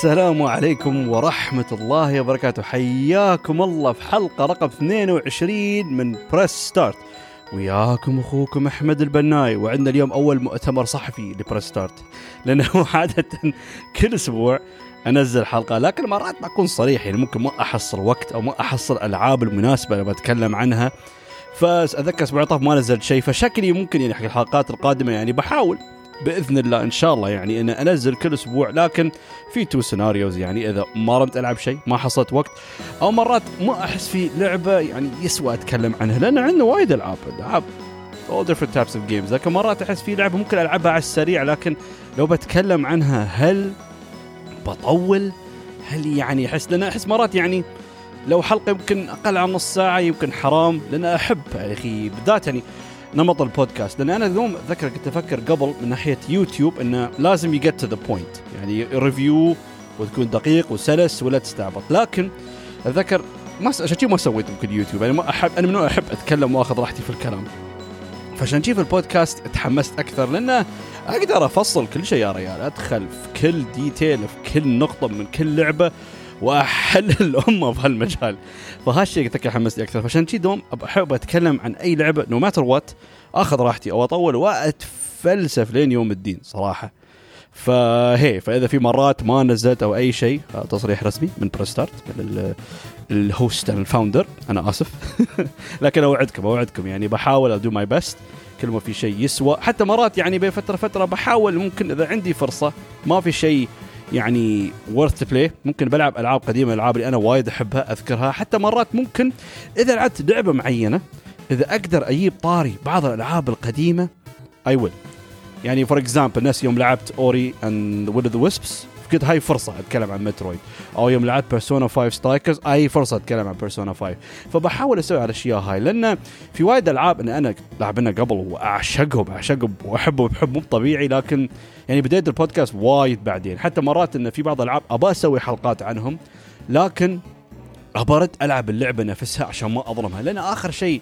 السلام عليكم ورحمة الله وبركاته. حياكم الله في حلقة رقم 22 من Press Start وياكم أخوكم أحمد البناي وعندنا اليوم أول مؤتمر صحفي ل Press Start لأنه عادة كل أسبوع أنزل حلقة لكن مرات بكون صريح يعني ممكن ما أحصل وقت أو ما أحصل الألعاب المناسبة اللي بتكلم عنها. فأتذكر أسبوع طاف ما نزلت شيء فشكلي ممكن يعني حق الحلقات القادمة يعني بحاول بإذن الله إن شاء الله يعني إن أنزل كل أسبوع لكن في two scenarios يعني إذا ما رمت ألعب شيء ما حصلت وقت أو مرات ما أحس في لعبة يعني يسوى أتكلم عنها لأن عندنا وايد ألعاب ألعاب all different types of games لكن مرات أحس في لعبة ممكن ألعبها على السريع لكن لو بتكلم عنها هل بطول؟ هل يعني أحس؟ لأن أحس مرات يعني لو حلقة يمكن أقل عن نص ساعة يمكن حرام لأن أحب يا أخي بالذات يعني نمط البودكاست. لأن أنا اليوم أتذكر كنت أفكر قبل من ناحية يوتيوب إنه لازم get to the point يعني review وتكون دقيق وسلس ولا تستعبط. لكن أتذكر ما عشان ما سويت يمكن يوتيوب. يعني ما احب أنا من أحب أتكلم وأخذ راحتي في الكلام. فعشان في البودكاست تحمست أكثر. لأنه أقدر أفصل كل شيء يا ريال. أدخل في كل detail في كل نقطة من كل لعبة. واحلل الأمة في هالمجال. فهالشيء اتذكر حمسني أكثر. فعشان كذي دوم أحب أتكلم عن أي لعبة no matter what آخذ راحتي أو أطول وأتفلسف لين يوم الدين صراحة. فهي فإذا في مرات ما نزلت أو أي شيء تصريح رسمي من Press Start من ال host ال founder أنا آسف. لكن أوعدكم أوعدكم. يعني بحاول I do my best كل ما في شيء يسوى. حتى مرات يعني بين فترة فترة بحاول ممكن إذا عندي فرصة ما في شيء يعني worth play ممكن بلعب ألعاب قديمة الالعاب اللي أنا وايد أحبها أذكرها. حتى مرات ممكن إذا لعبت لعبة معينة إذا أقدر أجيب طاري بعض الألعاب القديمة I will يعني for example ناس يوم لعبت Ori and Will the Wisps قلت هاي فرصة أتكلم عن Metroid. أو يوم لعبت Persona 5 Strikers هاي فرصة أتكلم عن Persona 5 فبحاول أسوي على الاشياء هاي لأن في وايد ألعاب إن أنا لاعبنا قبل وأعشقهم أعشقهم وأحبهم بحب مو طبيعي لكن يعني بديت البودكاست وايد بعدين. حتى مرات إن في بعض الألعاب ابى أسوي حلقات عنهم لكن ابى ارد ألعب اللعبة نفسها عشان ما أظلمها. لأن آخر شيء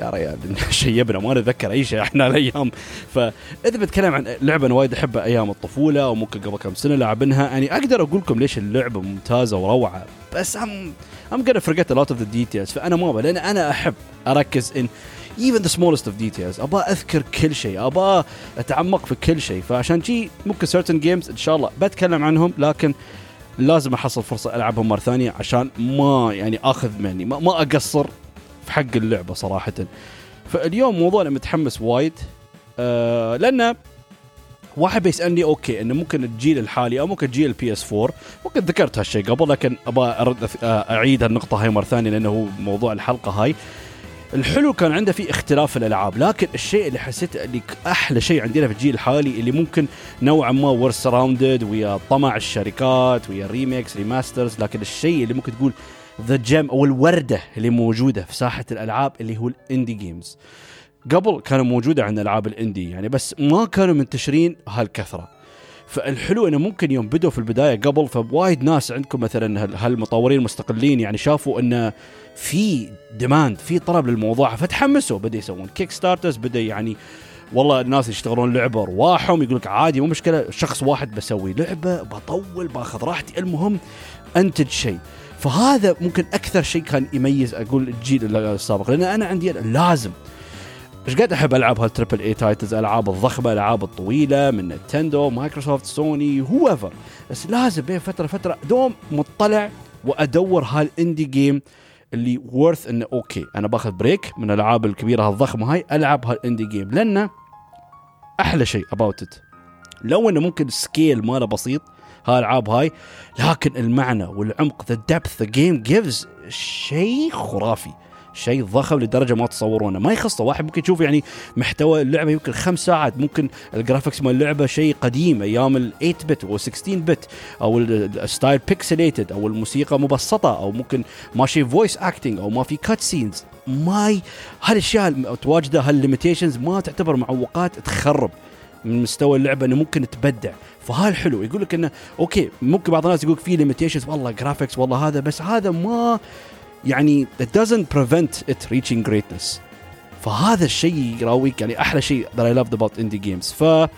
يا ريال شيبنا ما نتذكر أي شيء إحنا الأيام فإذا بتكلم عن لعبة أنا وايد احبها أيام الطفولة أو ممكن قبل كم سنة لعبناها يعني أقدر أقول لكم ليش اللعبة ممتازة وروعة بس I'm I'm gonna forget a lot of the details فأنا ما لأن أنا أحب أركز ان even the smallest of details ابى أذكر كل شيء ابى أتعمق في كل شيء فعشان شي ممكن certain games إن شاء الله بتكلم عنهم لكن لازم أحصل فرصة ألعبهم مرة ثانية عشان ما يعني أخذ مني ما, ما أقصر في حق اللعبة صراحة. فاليوم موضوعنا متحمس وايد آه لأن واحد بيسألني أوكي إنه ممكن الجيل الحالي أو ممكن جيل ال PS4 ممكن ذكرت هالشيء قبل لكن أبغى أعيد النقطه هاي مرة ثانية لأنه هو موضوع الحلقة هاي. الحلو كان عنده في اختلاف الألعاب لكن الشيء اللي حسيت اللي أحلى شيء عندنا في الجيل الحالي اللي ممكن نوعا ما we're surrounded ويا طمع الشركات ويا remakes remasters لكن الشيء اللي ممكن تقول the gem أو الوردة اللي موجودة في ساحة الألعاب اللي هو ال indie games قبل كانوا موجودة عندنا ألعاب ال indie يعني بس ما كانوا منتشرين هالكثرة. فالحلو إنه ممكن يوم بدوا في البداية قبل فوايد ناس عندكم مثلا هالمطورين المستقلين يعني شافوا انه في demand في طلب للموضوع فتحمسوا بدا يسوون Kickstarters بدا يعني والله الناس يشتغلون لعبة أرواحهم يقول لك عادي مو مشكلة شخص واحد بسوي لعبة بطول باخذ راحتي المهم أنتج شيء. فهذا ممكن أكثر شيء كان يميز أقول الجيل السابق لأن أنا عندي لازم. إيش قاعد أحب العب هال triple A titles الالعاب الضخمة الالعاب الطويلة من نينتندو مايكروسوفت سوني هو بس لازم بين فترة فترة دوم مطلع وأدور هال indie game اللي worth إنه أوكي أنا باخذ break من الألعاب الكبيرة الضخمه هاي ألعب هال indie game لأنه أحلى شيء about it لو إنه ممكن ال scale ماله بسيط هالالعاب هاي لكن المعنى والعمق the depth the game gives شيء خرافي شيء ضخم لدرجة ما تصورونه. ما يخصه واحد ممكن يشوف يعني محتوى اللعبة يمكن خمس ساعات ممكن ال graphics مال اللعبة شيء قديم أيام ال 8 bit أو 16 bit أو ال style pixelated أو الموسيقى مبسطة أو ممكن ماشي voice acting أو ما في cutscenes ما هالأشياء تواجده هال limitations ما تعتبر معوقات تخرب. من مستوى اللعبة إنه ممكن تبدع. فهالحلو يقول لك إنه أوكي ممكن بعض الناس يقول في limitations والله graphics والله هذا بس هذا ما يعني it doesn't prevent it reaching greatness. فهذا الشيء يراويك يعني أحلى شيء that I loved about indie games. ف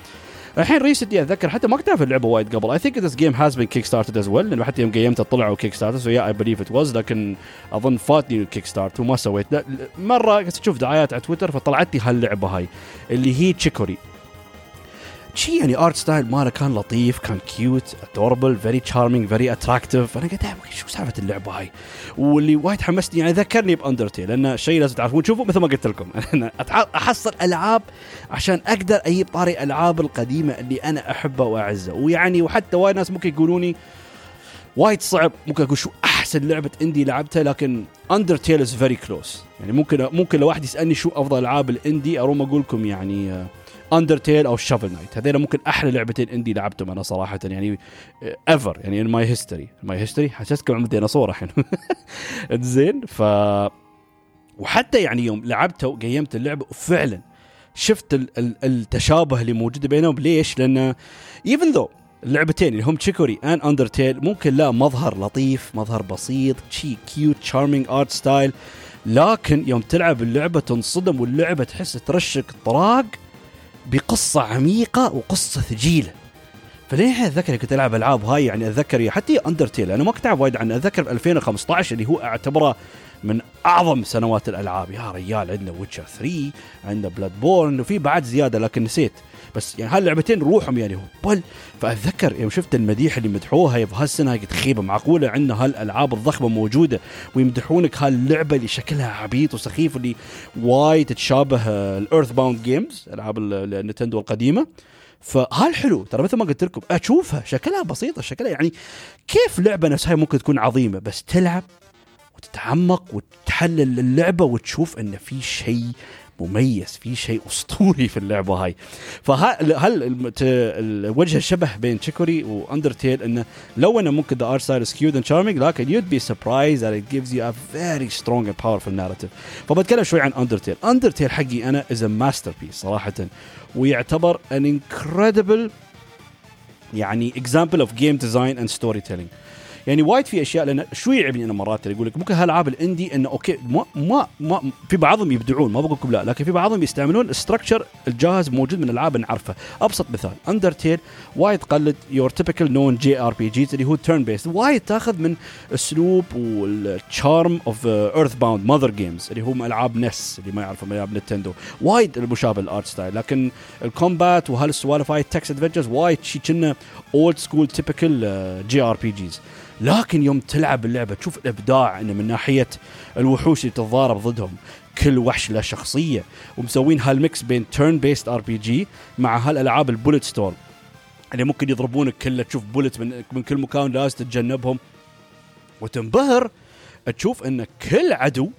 الحين recently أتذكر حتى ما كنت أعرف اللعبة وايد قبل. I think this game has been Kickstarted as well لأنه حتى يوم قيمتها طلعوا Kickstarter so yeah I believe it was لكن أظن فاتني ال Kickstart وما سويت. لا مرة كنت أشوف دعايات على تويتر فطلعت لي هاللعبة هاي اللي هي تشيكوري شي يعني art style ماله كان لطيف كان cute adorable very charming very attractive أنا قلت شو سالفة اللعبة هاي؟ واللي وايد حمسني يعني ذكرني ب Undertale لأن شيء لازم تعرفون شوفوا مثل ما قلت لكم أنا أحصل ألعاب عشان أقدر أجيب طاري ألعاب القديمة اللي أنا أحبها وأعزها. ويعني وحتى وايد ناس ممكن يقولوني وايد صعب ممكن أقول شو أحسن لعبة indie لعبتها لكن Undertale is very close يعني ممكن ممكن لو واحد يسألني شو أفضل ألعاب ال indie اروم أقول لكم يعني uh, Undertale أو Shovel Knight هذول ممكن أحلى لعبتين indie لعبتهم أنا صراحة يعني ever يعني in my history my history حسستكم عم ديناصور الحين. زين ف وحتى يعني يوم لعبتها وقيمت اللعبة وفعلا شفت ال- ال- التشابه اللي موجود بينهم. ليش؟ لأن even though اللعبتين اللي هم تشيكوري and Undertale ممكن لا مظهر لطيف مظهر بسيط شي cute charming art style لكن يوم تلعب اللعبة تنصدم واللعبة تحس ترشك طراق بقصة عميقة وقصة ثقيله فلين أتذكر كنت ألعب ألعاب هاي يعني أتذكر حتى Undertale أنا ما كنت اعرف وايد عنه. أتذكر في 2015 اللي هو أعتبره من أعظم سنوات الألعاب. يا ريال عندنا Witcher 3 عندنا Bloodborne وفي بعد زيادة لكن نسيت. بس يعني هاللعبتين روحهم يعني بل فأتذكر يوم شفت المديح اللي مدحوها في هالسنه قلت خيبة معقولة عندنا هالألعاب الضخمة موجودة ويمدحونك هاللعبة اللي شكلها عبيط وسخيف اللي وايد تتشابه ال EarthBound games ألعاب النتندو القديمة. فهالحلو ترى مثل ما قلت لكم أشوفها شكلها بسيطة شكلها يعني كيف لعبة نفسها ممكن تكون عظيمة بس تلعب وتتعمق وتحلل اللعبة وتشوف إن في شيء مميز في شيء أسطوري في اللعبة هاي. فهل هل الوجه الشبه بين تشيكوري و Undertale إنه لو إنه ممكن the art style is cute and charming لكن you'd be surprised that it gives you a very strong and powerful narrative. فبتكلم شوي عن Undertale. Undertale حقي أنا is a masterpiece صراحة. ويعتبر an incredible يعني example of game design and storytelling. يعني وايد في أشياء لأن شو يعبني أنا مرات يقول لك ممكن هالألعاب ال indie إنه أوكي ما ما ما في بعضهم يبدعون ما بقول لكم لا لكن في بعضهم يستعملون ال structure الجاهز موجود من ألعاب نعرفه. أبسط مثال Undertale وايد قلد your typical known JRPGs اللي هو turn-based وايد تاخذ من اسلوب وال charm of EarthBound Mother games اللي هم ألعاب NES اللي ما يعرفوا ألعاب نينتندو وايد المشابه ال art style لكن ال combat وهالسوالف هاي text adventures وايد شي كنا old school typical JRPGs لكن يوم تلعب اللعبة تشوف الإبداع إنه من ناحية الوحوش اللي تتضارب ضدهم. كل وحش له شخصية. ومسوين هال mix بين turn-based RPG مع هالألعاب ال bullet storm اللي ممكن يضربونك كله تشوف bullet من من كل مكان لازم تتجنبهم. وتنبهر تشوف إن كل عدو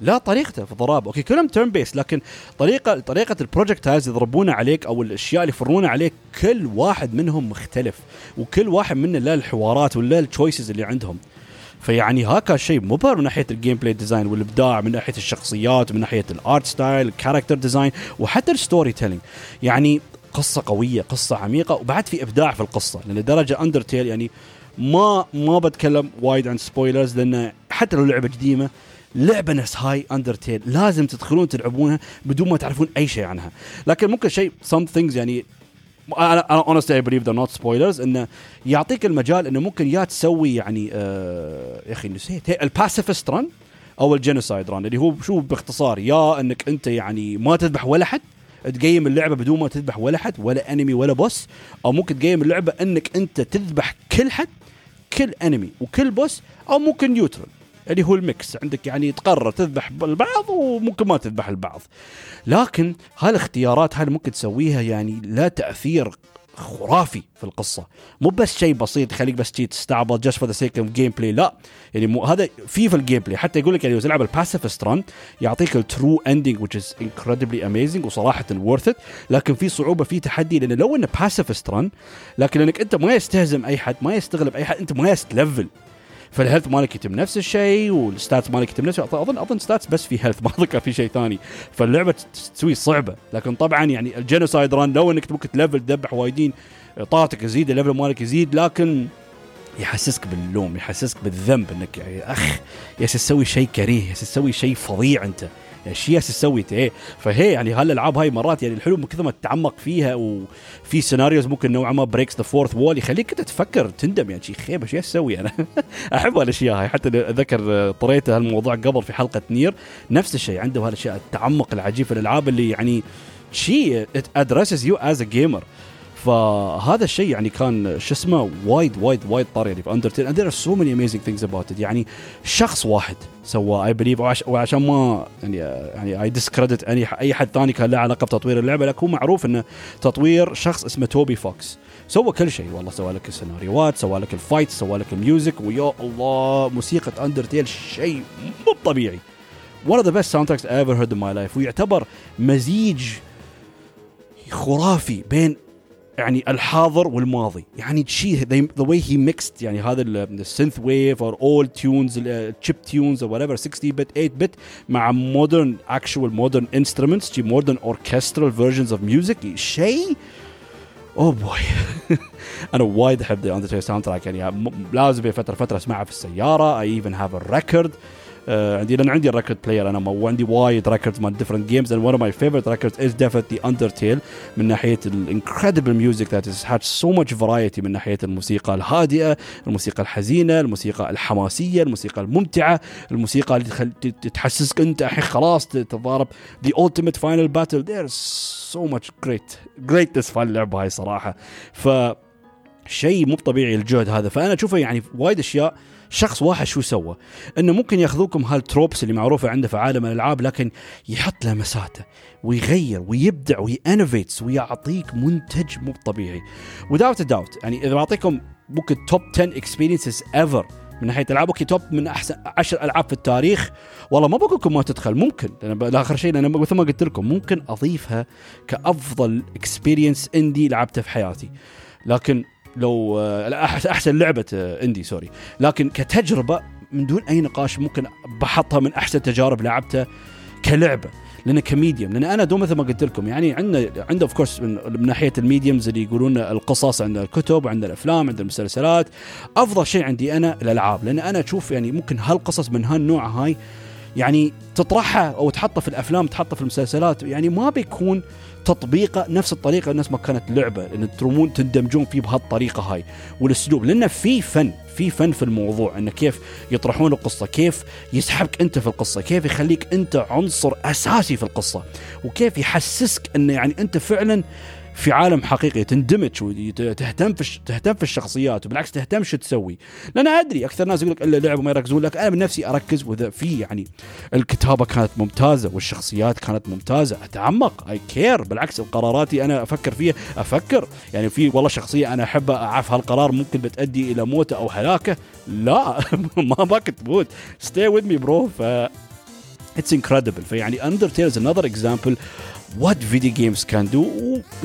لا طريقته في الضرب أوكي كلهم turn base لكن طريقه طريقة ال projectiles يضربونه عليك أو الأشياء اللي يفرونه عليك كل واحد منهم مختلف وكل واحد منه له الحوارات ولا ال choices اللي عندهم. فيعني هذاك شيء مبهر من ناحية ال gameplay design والإبداع من ناحية الشخصيات ومن ناحية ال art style ال character design وحتى ال storytelling يعني قصة قوية قصة عميقة وبعد في إبداع في القصة لأن درجه Undertale يعني ما ما بتكلم وايد عن spoilers لأن حتى لو لعبة قديمة لعبة نفس هاي Undertale لازم تدخلون تلعبونها بدون ما تعرفون أي شيء عنها. لكن ممكن شيء some things يعني أنا أنا honestly I believe they're not spoilers إنه يعطيك المجال إنه ممكن يا تسوي يعني آه يا أخي نسيت. ال pacifist run أو ال genocide run اللي هو شو باختصار يا إنك أنت يعني ما تذبح ولا حد تقيم اللعبة بدون ما تذبح ولا حد ولا enemy ولا boss أو ممكن تقيم اللعبة إنك أنت تذبح كل حد كل enemy وكل boss أو ممكن neutral اللي هو ال mix. عندك يعني تقرر تذبح البعض وممكن ما تذبح البعض. لكن هالاختيارات هاي ممكن تسويها يعني لا تأثير خرافي في القصة. مو بس شيء بسيط يخليك بس تي تستعبط just for the sake of gameplay لا. يعني مو هذا في في ال gameplay حتى يقول لك يعني تلعب ال pacifist run يعطيك ال true ending which is incredibly amazing وصراحة worth it. لكن في صعوبة في تحدي لأن لو إنه pacifist run لكن لأنك أنت ما تستهزم أي حد ما تستغلب أي حد أنت ما تستلفل فال health مالك يتم نفس الشيء وال stats مالك يتم نفس الشيء. اظن أظن stats بس في health ما اذكر في شيء ثاني. فاللعبة تسوي صعبة. لكن طبعا يعني ال genocide run لو انك ممكن تلفل تذبح وايدين. طاقتك يزيد ال level مالك يزيد. لكن يحسسك باللوم يحسسك بالذنب إنك يعني أخ يا تسوي شيء كريه يا تسوي شيء فظيع أنت. شيء تسوي إيه. فهي يعني هالالعاب هاي مرات يعني الحلو من كثر ما تتعمق فيها وفي scenarios ممكن نوعا ما breaks the fourth wall يخليك انت تفكر تندم يعني شيء خيبة شو أسوي أنا. أحب هالأشياء هاي. حتى اتذكر طريت هالموضوع قبل في حلقة Nier. نفس الشيء عنده هالأشياء التعمق العجيب في الألعاب اللي يعني شيء addresses you as a gamer فهذا الشيء يعني كان شو اسمه وايد وايد وايد طار يعني في Undertale there are so many amazing things about it. يعني شخص واحد سوى I believe وعشان ما يعني يعني I discredit أي أي حد ثاني كان له علاقة بتطوير اللعبة لكن هو معروف إنه تطوير شخص اسمه Toby Fox سوى كل شيء والله سوى لك السيناريوهات سوى لك ال fight سوى لك ال music ويا الله موسيقى Undertale شيء مو طبيعي. One of the best soundtracks I ever heard in my life. ويعتبر مزيج خرافي بين يعني الحاضر والماضي. يعني شيء the way he mixed يعني هذا ال synthwave or old tunes ال chiptunes أو whatever 60 bit 8 bit مع modern actual modern instruments شي modern orchestral versions of music شيء oh boy أنا وايد أحب the Undertale soundtrack يعني لازم فتره فترة أسمعها في السيارة. I even have a record آه عندي لأن عندي ال record player أنا وعندي وايد records مال different games and one of my favorite records is definitely Undertale من ناحية ال incredible music that has had so much variety من ناحية الموسيقى الهادئة، الموسيقى الحزينة، الموسيقى الحماسية، الموسيقى الممتعة، الموسيقى اللي تخل... تحسسك أنت الحين خلاص تتضارب the ultimate final battle. There's so much great greatness في اللعبة هاي صراحة. ف شيء مو طبيعي الجهد هذا. فأنا أشوفه يعني وايد أشياء شخص واحد شو سوى؟ إنه ممكن ياخذوكم هال tropes اللي معروفة عنده في عالم الألعاب لكن يحط لمساته ويغير ويبدع وي innovates ويعطيك منتج مو طبيعي. وداوت داوت يعني إذا بعطيكم ممكن top 10 experiences ever من ناحية ألعاب أوكي top من أحسن 10 ألعاب في التاريخ والله ما بقول لكم ما تدخل ممكن. لأن اخر شيء أنا مثل ما قلت لكم ممكن أضيفها كأفضل experience indie لعبته في حياتي. لكن لو آه، أحسن لعبة آه، indie sorry لكن كتجربة من دون أي نقاش ممكن بحطها من أحسن تجارب لعبتها كلعبة لأن ك medium. لأن أنا دوم مثل ما قلت لكم يعني عندنا عنده of course من, من ناحية ال mediums اللي يقولون القصص عندنا الكتب عندنا الأفلام عندنا المسلسلات. أفضل شيء عندي أنا الألعاب لأن أنا أشوف يعني ممكن هالقصص من هالنوع هاي يعني تطرحها أو تحطها في الأفلام تحطها في المسلسلات يعني ما بيكون تطبيقه نفس الطريقة الناس ما كانت لعبة إن ترمون تندمجون فيه بهالطريقة هاي والأسلوب. لأنه في فن في فن في الموضوع انه كيف يطرحون القصة كيف يسحبك أنت في القصة كيف يخليك أنت عنصر أساسي في القصة وكيف يحسسك انه يعني أنت فعلا في عالم حقيقي تندمج وتهتم في تهتم في الشخصيات وبالعكس تهتم شو تسوي. لأن أدري أكثر ناس يقول لك إلا لعب وما يركزون لك أنا من نفسي أركز وإذا في يعني الكتابة كانت ممتازة والشخصيات كانت ممتازة أتعمق I care بالعكس قراراتي أنا أفكر فيها أفكر. يعني في والله شخصية أنا احبها أعرف هالقرار ممكن بتؤدي إلى موته أو هلاكه؟ لا ما باك تموت. stay with me bro. ف it's incredible فيعني Undertale is another example what video games can do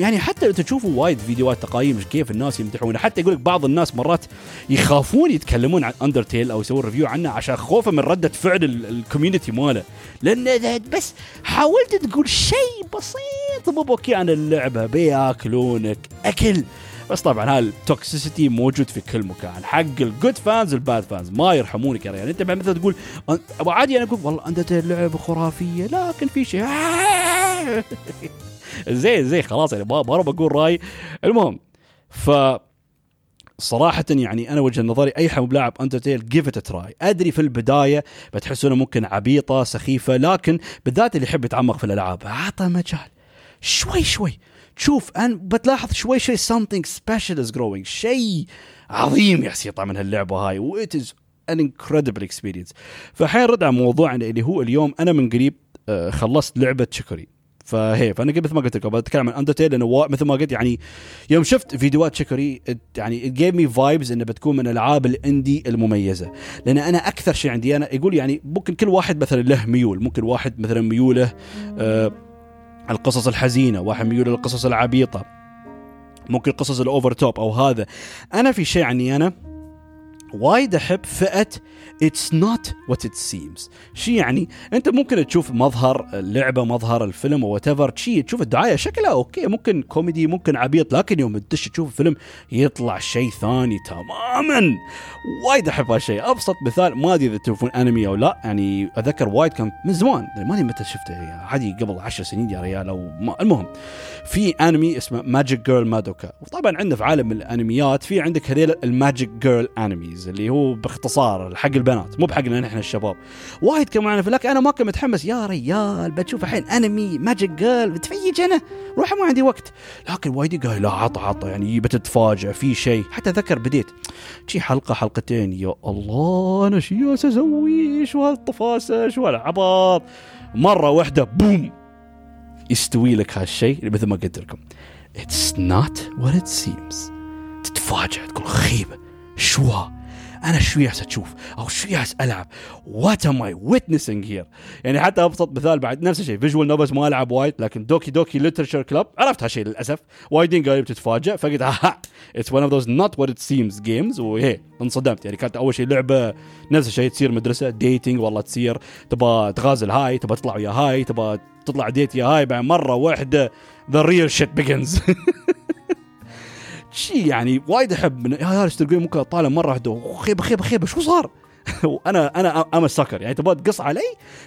يعني حتى لو تشوفوا وايد فيديوهات تقايم كيف الناس يمدحونه حتى يقول لك بعض الناس مرات يخافون يتكلمون عن Undertale أو يسوون review عنه عشان خوفه من ردة فعل ال community ماله. لأن بس حاولت تقول شيء بسيط مو أوكي عن اللعبة بيأكلونك أكل. بس طبعا هاي ال toxicity موجود في كل مكان. حق ال good fans وال bad fans ما يرحمونك يعني أنت مثلا تقول عادي أنا أقول والله انت لعبة خرافية لكن في شيء. زي زي خلاص يعني ما بقول رأي. المهم ف صراحة يعني أنا وجهة نظري أي حد بلاعب Undertale give it a try، أدري في البداية بتحسونه ممكن عبيطة سخيفة لكن بالذات اللي يحب يتعمق في الألعاب أعطى مجال. شوي شوي. تشوف أن بتلاحظ شوي شوي something special is growing. شيء عظيم يطلع من هاللعبة هاي و it is an incredible experience. فحين رد على موضوعنا اللي هو اليوم أنا من قريب آه، خلصت لعبة Chicory فهي فأنا مثل ما قلت لكم بتكلم عن Undertale لأنه مثل ما قلت يعني يوم شفت فيديوهات Chicory يعني give me vibes إنه بتكون من العاب ال indie المميزة. لأن أنا أكثر شيء عندي أنا يقول يعني ممكن كل واحد مثلا له ميول ممكن واحد مثلا ميوله آه القصص الحزينة واحد ميول للقصص العبيطة ممكن قصص ال over top أو هذا. أنا في شيء عندي أنا وايد أحب فئة it's not what it seems شي يعني؟ أنت ممكن تشوف مظهر اللعبه مظهر الفيلم whatever شي تشوف الدعاية شكلها okay ممكن كوميدي ممكن عبيط لكن يوم تدش تشوف الفيلم يطلع شيء ثاني تماما. وايد أحب هالشيء. أبسط مثال ما أدري إذا تشوفون أنمي أو لا يعني اذكر وايد كان من زمان ما أدري متى شفته يعني عادي قبل عشر سنين يا ريال أو ما المهم في أنمي اسمه Magical Girl Madoka وطبعا عندنا في عالم الأنميات في عندك هذيل ال magical girl animes اللي هو باختصار حق البنات مو بحقنا نحن الشباب. وايد كان معنا لكن أنا ما كنت متحمس. يا ريال بتشوف الحين أنمي magical girl بتفيج أنا. روح ما عندي وقت. لكن وايد قال لا عط عط يعني بتتفاجئ في شيء. حتى ذكر بديت. شي حلقة حلقتين. يا الله أنا شي أسوي؟ شو هالطفاسة؟ شو هالعبط مرة واحدة بوم! يستوي لك هالشيء مثل ما قلت لكم. It's not what it seems. تتفاجئ تقول خيبة شو؟ أنا شو ياس أشوف؟ أو شو ياس ألعب؟ what am I witnessing here يعني حتى أبسط مثال بعد نفس الشيء visual novels ما ألعب وايد لكن Doki Doki Literature Club عرفت هالشيء للأسف. وايدين قالوا بتتفاجئ فقلت ها it's one of those not what it seems games وهي انصدمت. يعني كانت أول شيء لعبة نفس الشيء تصير مدرسة dating والله تصير تبغى تغازل هاي تبغى تطلع ويا هاي تبغى تطلع date يا هاي بعد مرة واحدة the real shit begins شيء يعني وايد أحب من يا ريال تلقوني ممكن أطالع مرة واحدة. خيبة خيبة خيبة شو صار؟ وأنا أنا I'm sucker يعني تبغى تقص علي؟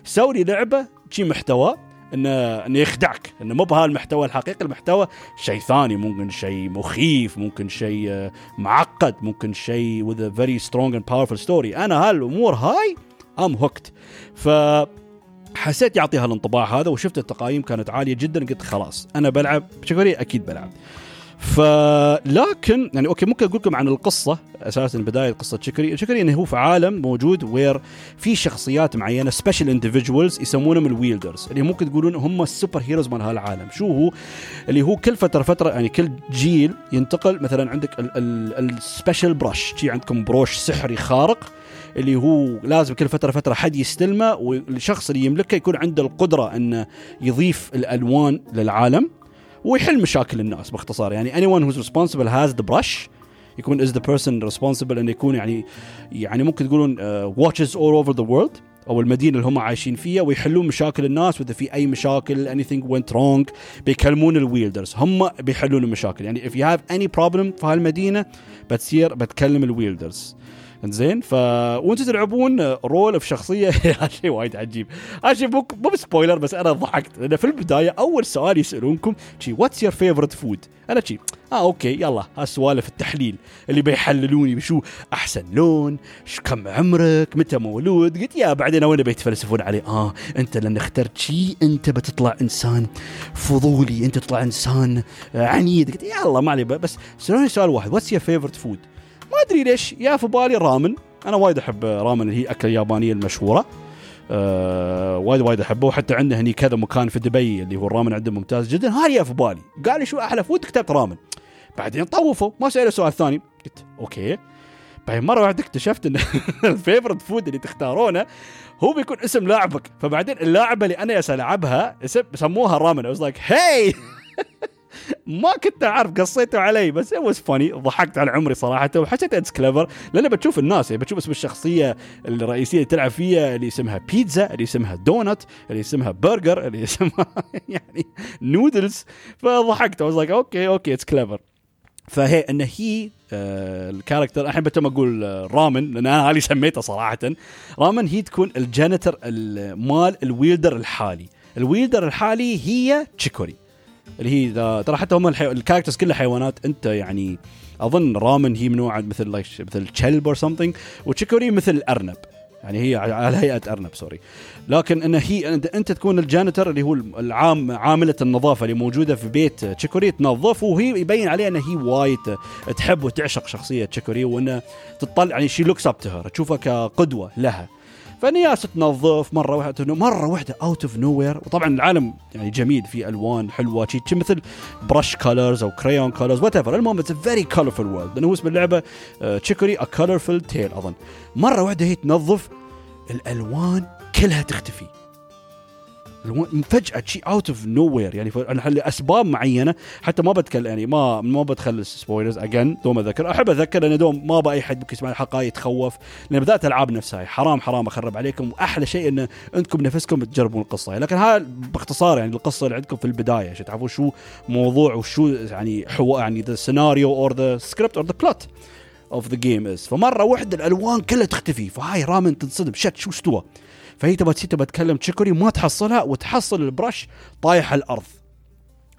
سوي لي لعبة شي محتوى انه انه يخدعك. انه مو بهالمحتوى الحقيقي المحتوى شيء ثاني. ممكن شيء مخيف ممكن شيء آه، معقد ممكن شيء with a very strong and powerful story. أنا هالأمور هاي I'm hooked ف حسيت يعطي هالانطباع هذا وشفت التقايم كانت عالية جدا قلت خلاص أنا بلعب. ب Chicory أكيد بلعب. فلكن يعني okay ممكن أقول لكم عن القصة أساسا بداية قصة Chicory، Chicory إنه هو في عالم موجود where في شخصيات معينة special individuals يسمونهم ال wielders اللي ممكن تقولون هم ال superheroes من هالعالم، شو هو؟ اللي هو كل فترة فترة يعني كل جيل ينتقل مثلا عندك ال special brush، شي عندكم brush سحري خارق اللي هو لازم كل فترة فترة حد يستلمه والشخص اللي يملكه يكون عنده القدرة إنه يضيف الألوان للعالم. ويحل مشاكل الناس باختصار. يعني anyone who's responsible has the brush. يكون is the person responsible إنه يكون يعني يعني ممكن تقولون uh, watches all over the world أو المدينة اللي هم عايشين فيها ويحلون مشاكل الناس وإذا في أي مشاكل anything went wrong بيكلمون ال wielders. هم بيحلون المشاكل. يعني if you have any problem في هالمدينة بتصير بتكلم ال wielders. زين؟ ف وأنتم تلعبون role في شخصية. هذا شيء وايد عجيب. هذا شيء مو مو ب spoiler بس أنا ضحكت. لأن في البداية أول سؤال يسألونكم شي what's your favorite food أنا شي آه okay يلا هالسوالف التحليل. اللي بيحللوني بشو؟ أحسن لون شو كم عمرك متى مولود؟ قلت يا بعدين وين بيتفلسفون عليه؟ آه أنت لأن اخترت شيء أنت بتطلع إنسان فضولي أنت تطلع إنسان عنيد. قلت يلا ما علي بس سألوني سؤال واحد what's your favorite food ما أدري ليش يا في بالي ramen. أنا وايد أحب ramen اللي هي أكلة يابانيه المشهورة. أه وايد وايد أحبه. وحتى عنده هني كذا مكان في دبي اللي هو ال ramen عنده ممتاز جدا. هاي في بالي. قال لي شو أحلى food كتبت ramen. بعدين طوفوا ما سأله سؤال ثاني. قلت okay. بعدين مرة واحدة اكتشفت إن ال favorite food اللي تختارونه هو بيكون اسم لاعبك. فبعدين اللاعبة اللي أنا ألعبها اسم سموها Ramen. I was like ما كنت أعرف قصيته علي بس was funny. ضحكت على عمري صراحة وحسيت it's clever لأن بتشوف الناس يعني بتشوف اسم الشخصية الرئيسية اللي تلعب فيها اللي اسمها بيتزا اللي اسمها دونت اللي اسمها برجر اللي اسمها يعني نودلز فضحكت was like okay okay it's clever فهي إن هي آه ال character الحين بتم أقول آه Ramen لأن أنا هذه سميته صراحة. Ramen هي تكون ال janitor مال ال wielder الحالي. ال wielder الحالي هي Chicory اللي هي ترى حتى هم الحي... ال characters كلها حيوانات. أنت يعني أظن Ramen هي من نوع مثل مثل كلب or something و Chicory مثل الارنب يعني هي على هيئة أرنب sorry لكن إن هي أنت تكون ال janitor اللي هو العام عاملة النظافة اللي موجودة في بيت Chicory تنظف وهي يبين عليها إن هي وايد تحب وتعشق شخصية Chicory وإنه تطلع يعني شي looks up تشوفها كقدوة لها. فنياس تنظف مرة واحدة مرة واحدة out of nowhere وطبعا العالم يعني جميل في ألوان حلوة شي مثل brush colors أو crayon colors whatever المهم it's very colorful world لأنه اسم اللعبة Chicory A Colorful Tale أظن. مرة واحدة هي تنظف الألوان كلها تختفي. فجأة شيء out of nowhere يعني لاسباب معينة حتى ما بتكلم يعني ما ما بدخل spoilers again دوم أذكر. أحب أذكر لأن دوم ما أبغى اي حد يسمع الحلقة يتخوف لأن بدأت العاب نفسها حرام حرام أخرب عليكم. وأحلى شيء ان أنتم بنفسكم تجربون القصة. لكن هذا باختصار يعني القصة اللي عندكم في البداية عشان تعرفوا شو موضوع وشو يعني حو يعني the scenario or the script or the plot of the game is فمرة واحدة الألوان كلها تختفي. فهاي رامن تنصدم. شت شو استوى فهي تبغى تبغى تكلم Chicory ما تحصلها وتحصل ال brush طايح على الأرض.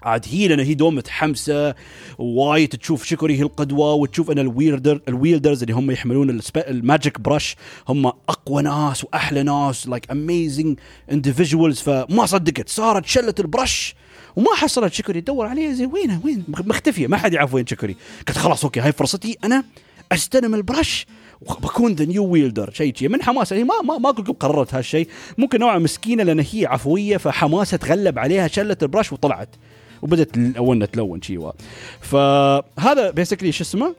عاد هي لأن هي دوم متحمسة وايد تشوف Chicory هي القدوة وتشوف أن ال wielder ال wielders اللي هم يحملون ال magic brush هم أقوى ناس وأحلى ناس like amazing individuals فما صدقت صارت شلت ال brush وما حصلت Chicory. تدور عليها زي وينها وين؟ مختفية ما حد يعرف وين Chicory. قلت خلاص okay هاي فرصتي أنا أستلم ال brush وبكون the new wielder شيء شيء. من حماسة هي ما ما ما أقول قررت هالشيء. ممكن نوعا مسكينة لأن هي عفوية فحماسة تغلب عليها شلت ال brush وطلعت. وبدت الاولنا تلون شيء فهذا basically شو اسمه؟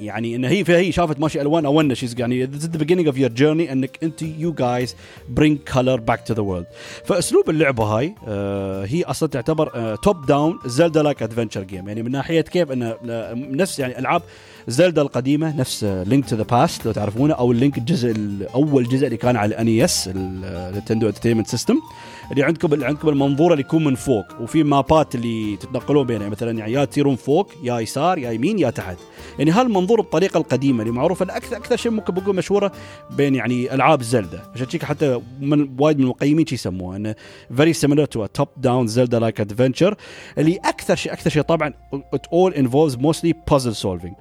يعني إن هي هي شافت ماشي ألوان اولنا she's يعني the beginning of your journey إنك أنت you guys bring color back to the world فأسلوب اللعبة هاي آه هي أصلا تعتبر top down Zelda like adventure game يعني من ناحية كيف انه نفس يعني ألعاب زلدا القديمة نفس Link to the Past لو تعرفونه أو ال Link الجزء أول جزء اللي كان على ال NES ال Nintendo Entertainment System اللي عندكم اللي عندكم المنظور اللي يكون من فوق وفي مابات اللي تتنقلون بينها مثلا يعني يا تسيرون فوق يا يسار يا يمين يا تحت. يعني هالمنظور بالطريقة القديمة اللي معروفة أكثر أكثر شيء ممكن بقول مشهورة بين يعني ألعاب زلدا. عشان كذا حتى من وايد من المقيمين يسموها انه very similar to top down Zelda like adventure اللي أكثر شيء أكثر شيء طبعا it all involves mostly puzzle solving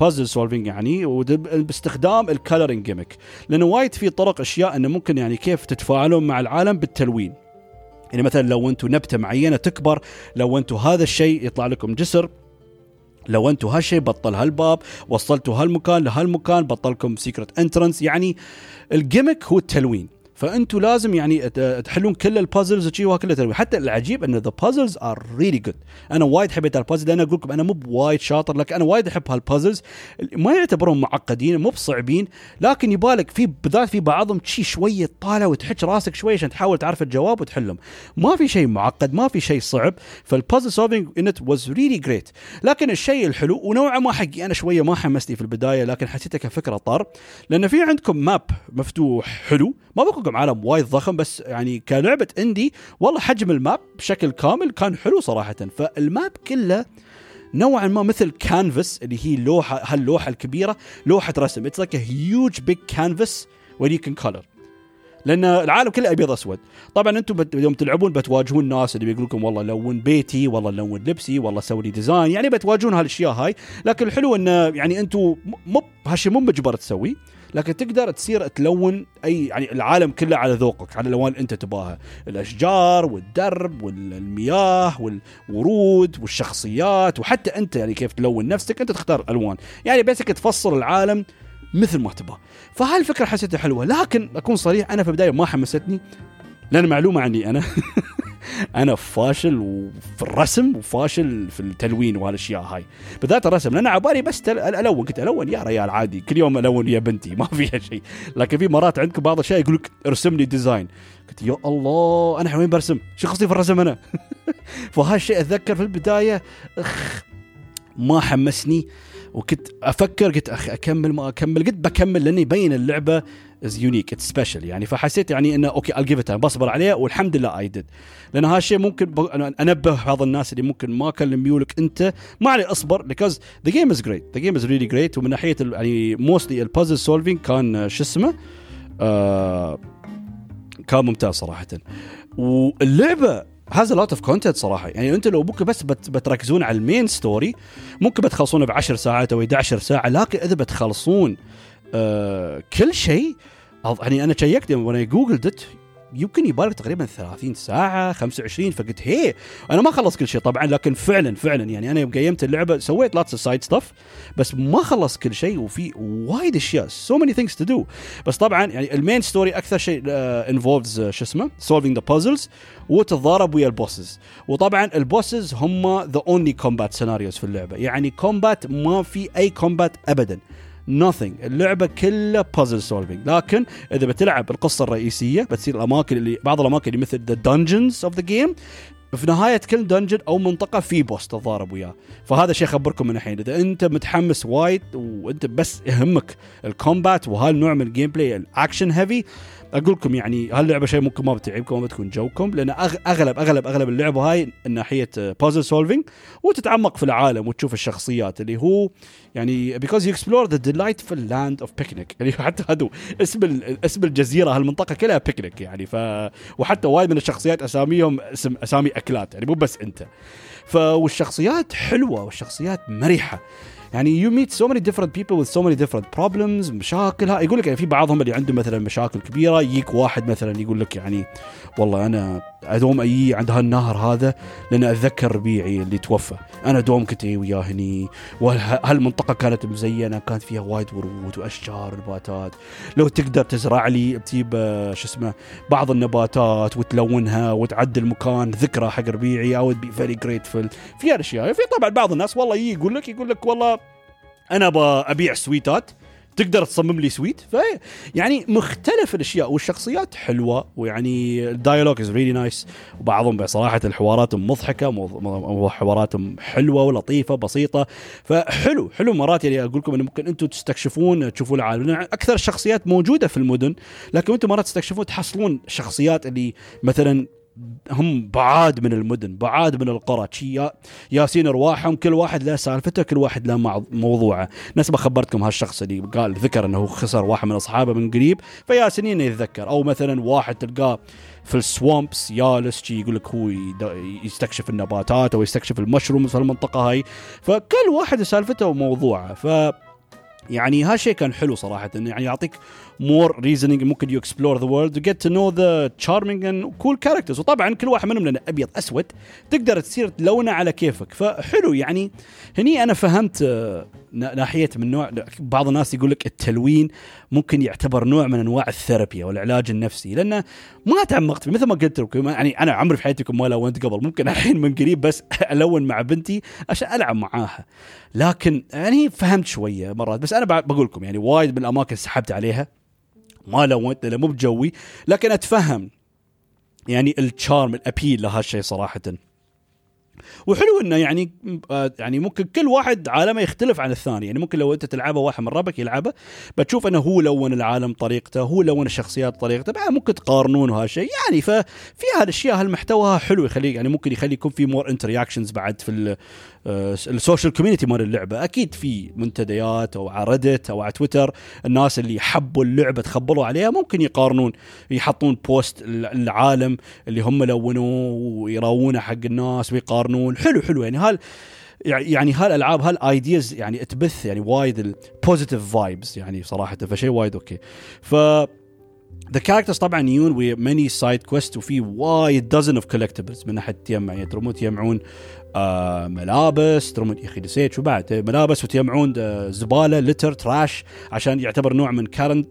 puzzle solving يعني باستخدام ال coloring gimmick لأنه وايد في طرق أشياء إنه ممكن يعني كيف تتفاعلون مع العالم بالتلوين. يعني مثلا لو أنتم نبتة معينة تكبر لو أنتم هذا الشيء يطلع لكم جسر لو أنتم هالشيء بطل هالباب وصلتوا هالمكان لهالمكان بطلكم secret entrance يعني ال gimmick هو التلوين. فأنتوا لازم يعني تحلون كل ال puzzles وشي كلها تلوين حتى العجيب ان the puzzles are really good أنا وايد حبيت البازل لأن أقول لكم أنا مو بوايد شاطر لكن أنا وايد أحب هال puzzles ما يعتبرون معقدين مو بصعبين لكن يبالك في بالذات في بعضهم شي شوية طالع وتحك راسك شوية عشان تحاول تعرف الجواب وتحلهم. ما في شيء معقد ما في شيء صعب. فال puzzle solving in it was really great لكن الشيء الحلو ونوعا ما حقي. أنا شوية ما حمسني في البداية لكن حسيته كفكرة طار. لأن في عندكم map مفتوح حلو. ما بقول لكم عالم وايد ضخم بس يعني كلعبة indie والله حجم ال map بشكل كامل كان حلو صراحة. فال map كله نوعا ما مثل كانفاس اللي هي لوحة هاللوحة الكبيرة لوحة رسم. it's like huge big canvas where you can color لأن العالم كله أبيض اسود طبعا أنتم يوم تلعبون بتواجهون ناس اللي بيقول لكم والله لون بيتي والله لون لبسي والله سوي لي design يعني بتواجهون هالأشياء هاي. لكن الحلو انه يعني أنتم مو هالشيء مو مجبر تسويه. لكن تقدر تصير تلون اي يعني العالم كله على ذوقك على الألوان أنت تباها. الأشجار والدرب والمياه والورود والشخصيات وحتى أنت يعني كيف تلون نفسك أنت تختار ألوان. يعني basically تفصل العالم مثل ما تبغى. فهالفكرة حسيتها حلوة. لكن أكون صريح أنا في البداية ما حمستني لأن معلومة عني أنا أنا فاشل في الرسم وفاشل في التلوين وهالأشياء هاي بالذات الرسم لأن عبالي بس ألون قلت ألون يا ريال عادي كل يوم ألون يا بنتي ما فيها شيء لكن في مرات عندكم بعض الأشياء يقول لك ارسم لي design قلت يا الله أنا وين برسم؟ شو قصدي في الرسم أنا؟ فهالشيء أتذكر في البداية أخ ما حمسني وكنت أفكر قلت أخي أكمل ما أكمل قلت بكمل لأني يبين اللعبة is unique it's special يعني فحسيت يعني إنه okay I'll give it بصبر عليه والحمد لله I did لأن هذا الشيء ممكن أنبه بعض الناس اللي ممكن ما كان ميولك أنت ما عليه أصبر because the game is great the game is really great ومن ناحية يعني mostly ال puzzle solving كان شو اسمه؟ آه كان ممتاز صراحة. واللعبة has a lot of content صراحة. يعني أنت لو ممكن بس بت بتركزون على ال main story ممكن بتخلصونه ب 10 ساعات أو 11 ساعة لكن إذا بتخلصون آه كل شيء. يعني أنا شيكت وأنا جوجلت يمكن يبالك تقريبا 30 ساعة 25 فقلت هي أنا ما خلص كل شيء طبعا لكن فعلا فعلا يعني أنا يوم قيمت اللعبة سويت lots side stuff بس ما خلص كل شيء وفي وايد أشياء so many things to do بس طبعا يعني ال main story أكثر شيء involves uh, شو اسمه solving the puzzles وتتضارب ويا ال bosses وطبعا ال bosses هم the only combat scenarios في اللعبة. يعني combat ما في أي combat ابدا. Nothing. اللعبة كلها puzzle solving لكن إذا بتلعب القصة الرئيسية بتصير الأماكن اللي بعض الأماكن اللي مثل the dungeons of the game في نهاية كل dungeon أو منطقة في boss تتضارب وياه. فهذا شيء أخبركم من الحين. إذا أنت متحمس وايد وأنت بس يهمك ال combat وهالنوع من ال gameplay ال action heavy أقول لكم يعني هاللعبة شيء ممكن ما بتعجبكم ما بتكون جوكم لأن أغلب أغلب أغلب اللعبة هاي ناحية puzzle solving وتتعمق في العالم وتشوف الشخصيات اللي هو يعني because you explore the delightful land of Picnic. يعني حتى هذا اسم اسم الجزيرة هالمنطقة كلها بيكنيك يعني. ف وحتى وايد من الشخصيات أساميهم اسم أسامي أكلات يعني مو بس أنت. فالشخصيات حلوة والشخصيات مرحة. يعني you meet so many different people with so many different problems مشاكل. يقول لك يعني في بعضهم اللي عنده مثلا مشاكل كبيرة يجيك واحد مثلا يقول لك يعني والله أنا أدوم أي عند هالنهر هذا لأن أتذكر ربيعي اللي توفى. أنا دوم كنت اي وياه هني وهالمنطقه كانت مزينة كانت فيها وايد ورود وأشجار ونباتات لو تقدر تزرع لي تجيب شو اسمه بعض النباتات وتلونها وتعدل مكان ذكرى حق ربيعي I'll be very grateful في هالأشياء في طبعا بعض الناس والله يقول لك يقول لك والله أنا أبيع سويتات. تقدر تصمم لي sweet ف يعني مختلف الأشياء والشخصيات حلوة ويعني ال dialogue is really nice وبعضهم بصراحه الحواراتهم مضحكة حواراتهم حلوة ولطيفة بسيطة. فحلو حلو مرات يعني أقول لكم إنه ممكن أنتم تستكشفون تشوفون العالم. أكثر الشخصيات موجودة في المدن لكن أنتم مرات تستكشفون تحصلون شخصيات اللي مثلا هم بعاد من المدن بعاد من القرى. شي ياسين أرواحهم كل واحد له سالفته كل واحد له موضوعه. نفس ما خبرتكم هالشخص اللي قال ذكر إنه خسر واحد من أصحابه من قريب فياسين يتذكر. أو مثلا واحد تلقاه في السوامبس يالس شي يقول لك هو يستكشف النباتات أو يستكشف المشرومز في المنطقة هاي. فكل واحد سالفته وموضوعه. ف يعني هالشيء كان حلو صراحة. يعني يعطيك more reasoning ممكن you explore the world و get to know the charming and cool characters وطبعا كل واحد منهم لأنه أبيض أسود تقدر تصير تلونة على كيفك. فحلو يعني. هني أنا فهمت آه، ناحية من نوع بعض الناس يقول لك التلوين ممكن يعتبر نوع من أنواع ال therapy أو العلاج النفسي لأنه ما تعمقت فيه مثل ما قلت لكم يعني أنا عمري في حياتي ما لونت قبل ممكن الحين من قريب بس ألون مع بنتي عشان ألعب معاها. لكن يعني فهمت شوية مرات بس أنا بقول لكم يعني وايد من الأماكن سحبت عليها. ما لونت لأنه مو بجوي لكن أتفهم. يعني ال charm ال appeal لهالشيء صراحة. وحلو إنه يعني آه، يعني ممكن كل واحد عالمه يختلف عن الثاني. يعني ممكن لو أنت تلعبه واحد من ربعك يلعبه بتشوف إنه هو لون العالم طريقته هو لون الشخصيات طريقته بعد ممكن تقارنون وهالشيء. يعني ففي هالأشياء هالمحتوى حلو يخليك يعني ممكن يخلي يكون في more interactions بعد في آه، ال social community مال اللعبة. أكيد في منتديات أو على ريدت أو على تويتر الناس اللي حبوا اللعبة تخبلوا عليها ممكن يقارنون يحطون post العالم اللي هم لونوه ويراونه حق الناس ويقارنون حلو حلو. يعني هال يعني هالألعاب هال ideas يعني تبث يعني وايد ال positive vibes يعني صراحة. فشيء وايد okay. ف the characters طبعا يجون و many side quest وفي وايد dozen of collectibles من ناحية تجمع يعني ترمون تجمعون آه ملابس ترمون يا أخي نسيت شو بعد. ملابس وتجمعون آه زبالة litter trash عشان يعتبر نوع من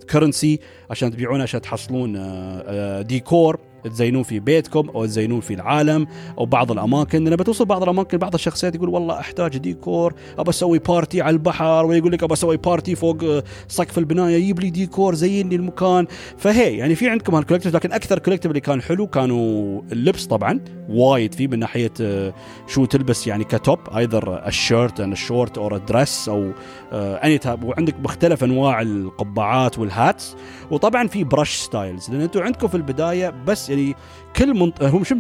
currency عشان تبيعونه عشان تحصلون آه آه ديكور تزينون في بيتكم أو تزينون في العالم أو بعض الأماكن. لما توصل بعض الأماكن بعض الشخصيات يقول والله أحتاج ديكور أبى أسوي party على البحر ويقول لك أبى أسوي party فوق آه، سقف البناية يجيب لي ديكور زين لي المكان. فهي يعني في عندكم هال collectible لكن أكثر collectible اللي كان حلو كانوا اللبس طبعا وايد فيه من ناحية آه، شو تلبس يعني كتوب ايذر الشيرت ان الشورت أو الدريس أو اني تاب وعندك مختلف أنواع القبعات وال hats وطبعا في brush styles لأن أنتم عندكم في البداية بس يعني كل منط... هم شو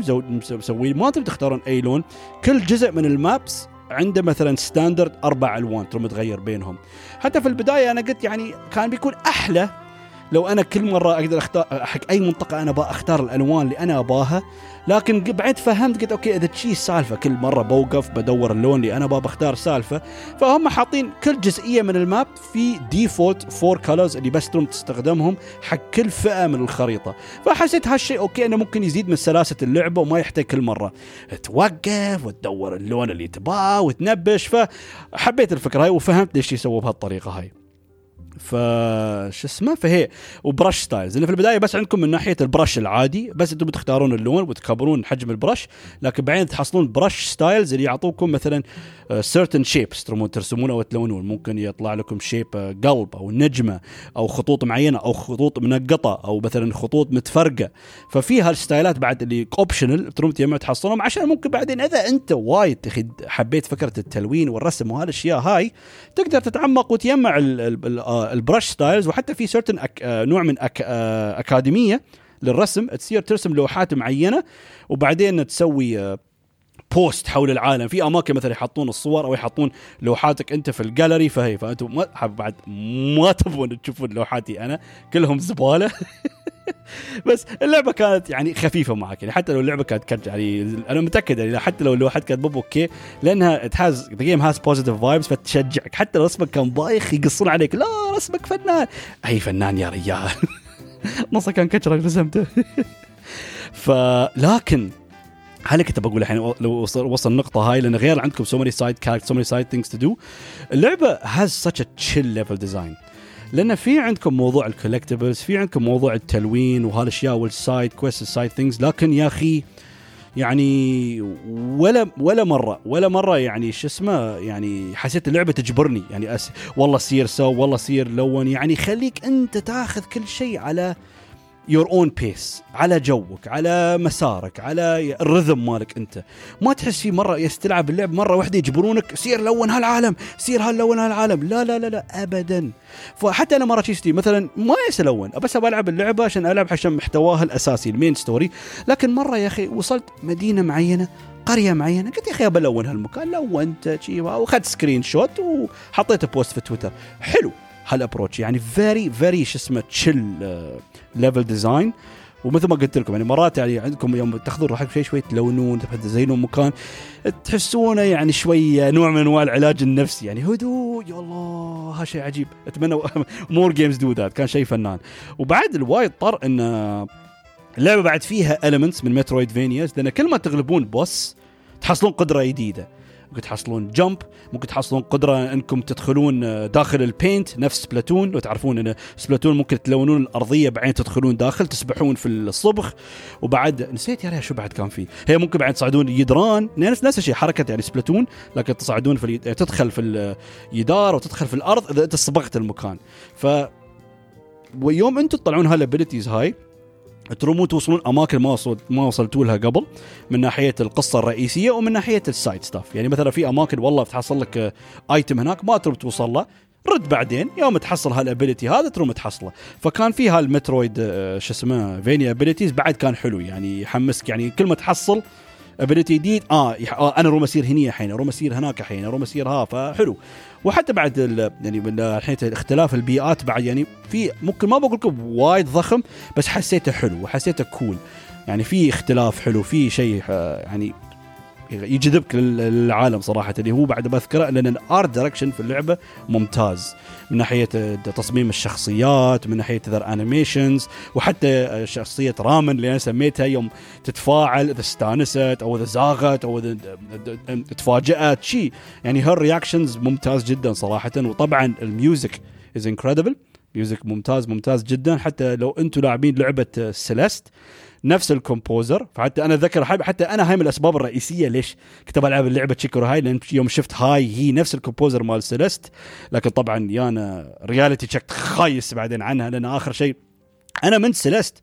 مسوين ما تبي تختارون اي لون كل جزء من ال maps عنده مثلا standard أربع الوان ترى متغير بينهم. حتى في البداية أنا قلت يعني كان بيكون أحلى لو أنا كل مرة أقدر أختار حق أي منطقة أنا أختار الألوان اللي أنا اباها لكن بعد فهمت قلت okay إذا تشي السالفه كل مرة بوقف بدور اللون اللي أنا أباه اختار سالفة فهم حاطين كل جزئية من ال map في default four colors اللي بس تروم تستخدمهم حق كل فئة من الخريطة. فحسيت هالشيء okay إنه ممكن يزيد من سلاسة اللعبة وما يحتاج كل مرة توقف وتدور اللون اللي تباه وتنبش. فحبيت الفكرة هاي وفهمت ليش يسووا بهالطريقة هاي. ف شو اسمه فهي و brush styles. اللي في البداية بس عندكم من ناحية ال brush العادي بس أنتم بتختارون اللون وتكبرون حجم ال brush لكن بعدين تحصلون brush styles اللي يعطوكم مثلا certain shapes ترمون ترسمون أو تلونون ممكن يطلع لكم shape قلب أو نجمة أو خطوط معينة أو خطوط منقطة أو مثلا خطوط متفرقة. ففي هال style ات بعد اللي optional تروم تجمع تحصلهم عشان ممكن بعدين إذا أنت وايد حبيت فكرة التلوين والرسم وهالأشياء هاي تقدر تتعمق وتجمع ال brush styles وحتى في certain أك نوع من أك أكاديمية للرسم تصير ترسم لوحات معينة وبعدين تسوي post حول العالم. في أماكن مثلا يحطون الصور أو يحطون لوحاتك أنت في الجاليري فهي فأنتم ما بعد ما تبون تشوفون لوحاتي أنا كلهم زبالة. بس اللعبة كانت يعني خفيفة معك يعني حتى لو اللعبة كانت كانت يعني أنا متأكد يعني حتى لو اللوحات كانت مو okay لأنها has the game has positive vibes فتشجعك. حتى لو رسمك كان بايخ يقصون عليك لا رسمك فنان. أي فنان يا رجال؟ نصه كان كشره رسمته. فلكن هل كنت بقول الحين لو وصل وصل النقطة هاي؟ لأن غير عندكم so many side character so many side things to do اللعبة has such chill level design لأن في عندكم موضوع ال collectibles في عندكم موضوع التلوين وهالأشياء وال side quest ال side things لكن يا أخي يعني ولا ولا مرة ولا مرة يعني شو اسمه يعني حسيت اللعبة تجبرني. يعني أس والله سير سو والله سير لون. يعني خليك أنت تاخذ كل شيء على your own pace على جوك على مسارك على ال rhythm مالك أنت. ما تحس في مرة يستلعب اللعب مرة واحدة يجبرونك سير لون هالعالم سير هاللون هالعالم. لا لا لا لا ابدا. فحتى أنا مرة شيستي مثلا ما يسلون بس أبى ألعب اللعبة عشان ألعب عشان محتواها الأساسي ال main story لكن مرة يا أخي وصلت مدينة معينة قرية معينة قلت يا أخي بلون هالمكان لونت شي وأخذت screenshot وحطيته post في تويتر حلو هال approach يعني very very شو اسمه chill level design ومثل ما قلت لكم يعني مرات يعني عندكم يوم تاخذون راحتكم شوي شوي تلونون تزينون مكان تحسونه يعني شوي نوع من أنواع العلاج النفسي يعني هدوء يا الله شيء عجيب. أتمنى more games do that كان شيء فنان. وبعد الوايد طر إن اللعبة بعد فيها elements من Metroidvanias لأن كل ما تغلبون boss تحصلون قدرة جديدة. ممكن تحصلون jump ممكن تحصلون قدرة إنكم تدخلون آه، داخل ال paint نفس Splatoon. لو تعرفون إن Splatoon ممكن تلونون الأرضية بعدين تدخلون داخل تسبحون في الصبغ وبعد نسيت يا شو بعد كان في. هي ممكن بعد تصعدون يدران. نفس نفس الشيء حركة يعني Splatoon. لكن تصعدون في اليد... تدخل في اليدار وتدخل في الأرض إذا أنت صبغت المكان. ف ويوم أنتم تطلعون هال abilities هاي. ترومون توصلون أماكن ما ما وصلتوا لها قبل من ناحية القصة الرئيسية ومن ناحية ال side stuff يعني مثلا في أماكن والله تحصل لك item هناك ما تروم توصل له رد بعدين يوم تحصل هال ability هذا تروم تحصله. فكان في هال Metroid آه، شو اسمه vania abilities بعد كان حلو يعني يحمسك يعني كل ما تحصل ability جديد آه, آه أنا روم أسير هني الحين روم أسير هناك الحين روم أسير ها فحلو. وحتى بعد يعني من ناحية اختلاف البيئات بعد يعني في ممكن ما بقول لكم وايد ضخم بس حسيته حلو وحسيته cool يعني في اختلاف حلو في شيء آه، يعني يجذبك للعالم صراحة. اللي هو بعد بذكره لأن ال art direction في اللعبة ممتاز. من ناحية تصميم الشخصيات من ناحية the animations وحتى شخصية رامن اللي أنا سميتها يوم تتفاعل إذا استانست أو إذا زاغت أو إذا تفاجأت شيء يعني هال reactions reactions ممتاز جدا صراحة. وطبعا ال music is incredible music ممتاز ممتاز جدا. حتى لو أنتم لاعبين لعبة Celeste نفس ال composer. فحتى أنا أتذكر حتى أنا هاي من الأسباب الرئيسية ليش كنت بلعب لعبه Chicory هاي لأن يوم شفت هاي هي نفس ال composer مال Celeste. لكن طبعا يانا reality check خايس بعدين عنها لأن آخر شيء أنا من Celeste.